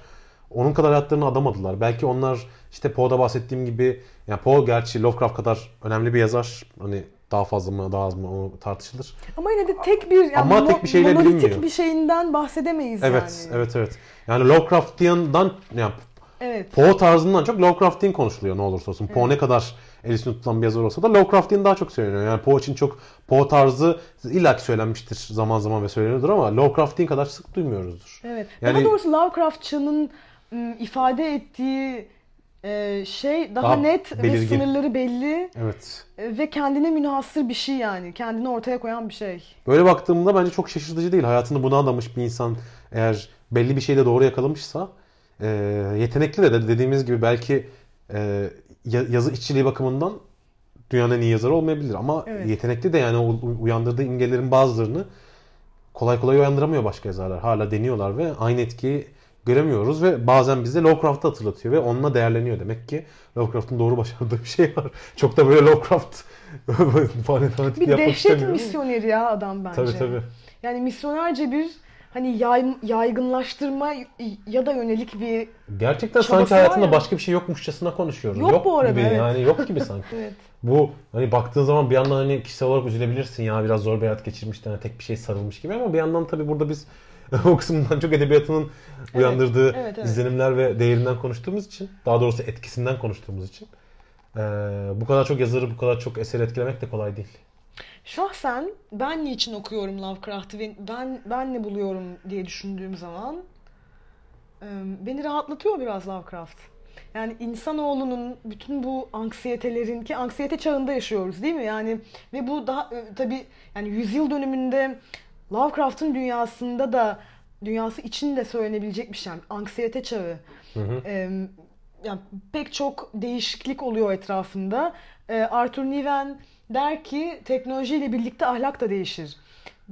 onun kadar hayatlarını adamadılar. Belki onlar işte Poe'da bahsettiğim gibi yani Poe gerçi Lovecraft kadar önemli bir yazar. Hani daha fazla mı daha az mı o tartışılır. Ama yine de tek bir yani Ama tek bir şeyle monolitik bilinmiyor. bir şeyinden bahsedemeyiz Evet, yani. evet, evet. Yani Lovecraftian'dan yani Evet. Poe tarzından çok Lovecraftian konuşuluyor ne olursa olsun. Poe ne kadar el üstünde tutulan bir yazar olsa da Lovecraftian daha çok söyleniyor. Yani Poe için çok Poe tarzı illaki söylenmiştir zaman zaman ve söyleniyordur ama Lovecraftian kadar sık duymuyoruzdur. Evet. Yani- Daha doğrusu Lovecraftçının ifade ettiği e, şey daha, Daha net ve belirgin. sınırları belli Evet. e, ve kendine münhasır bir şey yani. Kendini ortaya koyan bir şey. Böyle baktığımda bence çok şaşırtıcı değil. Hayatını buna adamış bir insan eğer belli bir şeyde doğru yakalamışsa e, yetenekli de, de dediğimiz gibi belki e, ya- yazı işçiliği bakımından dünyanın en iyi yazarı olmayabilir ama Evet. yetenekli de yani o uyandırdığı imgelerin bazılarını kolay kolay uyandıramıyor başka yazarlar. Hala deniyorlar ve aynı etkiyi göremiyoruz ve bazen bize Lovecraft'ı hatırlatıyor ve onunla değerleniyor. Demek ki Lovecraft'ın doğru başardığı bir şey var. Çok da böyle Lovecraft fanatik Bir yapmak dehşet istemiyorum. misyoneri ya adam bence. Tabii tabii. Yani misyonerce bir hani yay, yaygınlaştırma ya da yönelik bir Gerçekten sanki hayatında ya. başka bir şey yokmuşçasına konuşuyoruz. Yok bu arada, gibi evet. yani yok gibi sanki. evet. Bu hani baktığın zaman bir yandan hani kişisel olarak üzülebilirsin ya biraz zor bir hayat geçirmiş de hani tek bir şey sarılmış gibi ama bir yandan tabii burada biz o kısımdan çok edebiyatının uyandırdığı evet, evet. izlenimler ve değerinden konuştuğumuz için daha doğrusu etkisinden konuştuğumuz için eee, bu kadar çok yazarı bu kadar çok eser etkilemek de kolay değil. Şahsen ben niçin okuyorum Lovecraft'ı ve ben ben ne buluyorum diye düşündüğüm zaman beni rahatlatıyor biraz Lovecraft. Yani insanoğlunun bütün bu anksiyetelerin ki anksiyete çağında yaşıyoruz değil mi? Yani ve bu daha tabii yani yüzyıl dönümünde Lovecraft'ın dünyasında da dünyası için de söylenebilecek bir şey. Yani anksiyete çağı. E, yani pek çok değişiklik oluyor etrafında. E, Arthur Niven der ki teknolojiyle birlikte ahlak da değişir.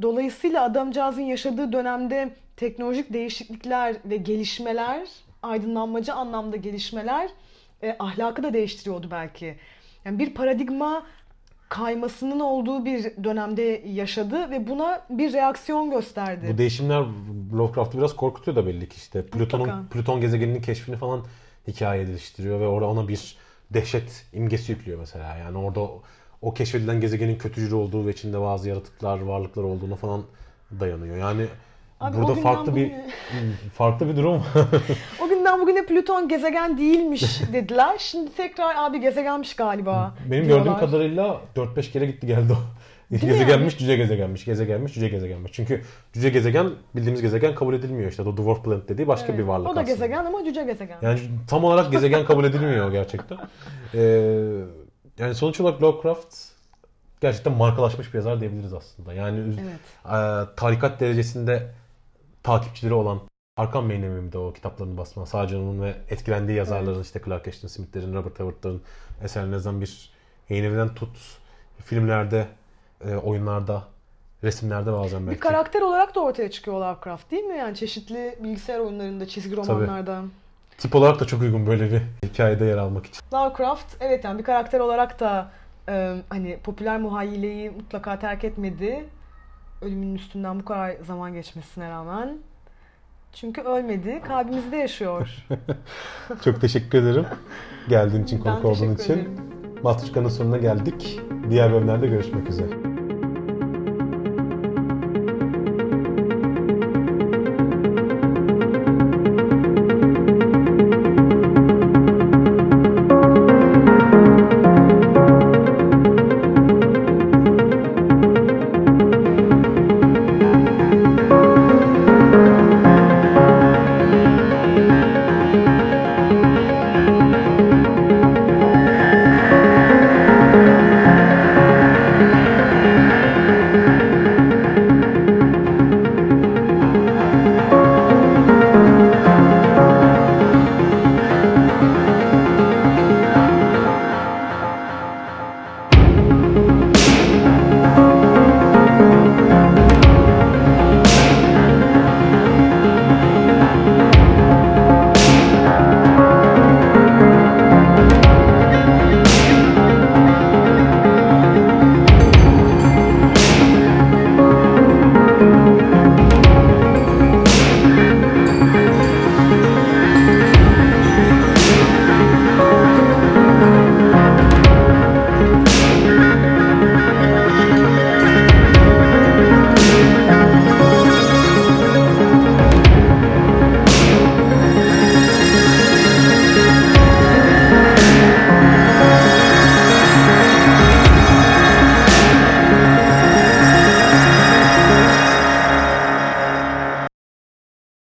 Dolayısıyla adamcağızın yaşadığı dönemde teknolojik değişiklikler ve gelişmeler, aydınlanmacı anlamda gelişmeler e, ahlakı da değiştiriyordu belki. Yani bir paradigma kaymasının olduğu bir dönemde yaşadı ve buna bir reaksiyon gösterdi. Bu değişimler Lovecraft'ı biraz korkutuyor da belli ki işte. Plüton'un. Plüton gezegeninin keşfini falan hikaye ediliştiriyor ve orada ona bir dehşet imgesi yüklüyor mesela. Yani orada o, keşfedilen gezegenin kötücül olduğu ve içinde bazı yaratıklar, varlıklar olduğunu falan dayanıyor. Yani Abi burada farklı bir bugüne- farklı bir durum. O günden bugüne Plüton gezegen değilmiş dediler. Şimdi tekrar abi gezegenmiş galiba. Benim diyorlar. gördüğüm kadarıyla 4-5 kere gitti geldi o. mi gezegenmiş, cüce gezegenmiş, gezegenmiş, cüce gezegenmiş. Çünkü cüce gezegen bildiğimiz gezegen kabul edilmiyor işte. O dwarf planet dediği başka Evet, bir varlık O da aslında. gezegen ama cüce gezegen. Yani tam olarak gezegen kabul edilmiyor gerçekten. Ee, yani sonuç olarak Lovecraft gerçekten markalaşmış bir yazar diyebiliriz aslında. Yani Evet. e, tarikat derecesinde takipçileri olan Arkham Bey'in evimde o kitaplarını basma. Sadece onun ve etkilendiği yazarların işte Clark Ashton Smith'lerin, Robert Howard'ların eserlerini yazan bir yayın evinden tut. Filmlerde, e, oyunlarda, resimlerde bazen belki. Bir karakter olarak da ortaya çıkıyor Lovecraft değil mi? Yani çeşitli bilgisayar oyunlarında, çizgi romanlarda. Tip olarak da çok uygun böyle bir hikayede yer almak için. Lovecraft evet yani bir karakter olarak da e, hani popüler muhayyileyi mutlaka terk etmedi. Ölümünün üstünden bu kadar zaman geçmesine rağmen. Çünkü ölmedi, kalbimizde yaşıyor. Çok teşekkür ederim. Geldiğin için, konuk olduğun için. Matruşka'nın sonuna geldik. Diğer bölümlerde görüşmek üzere.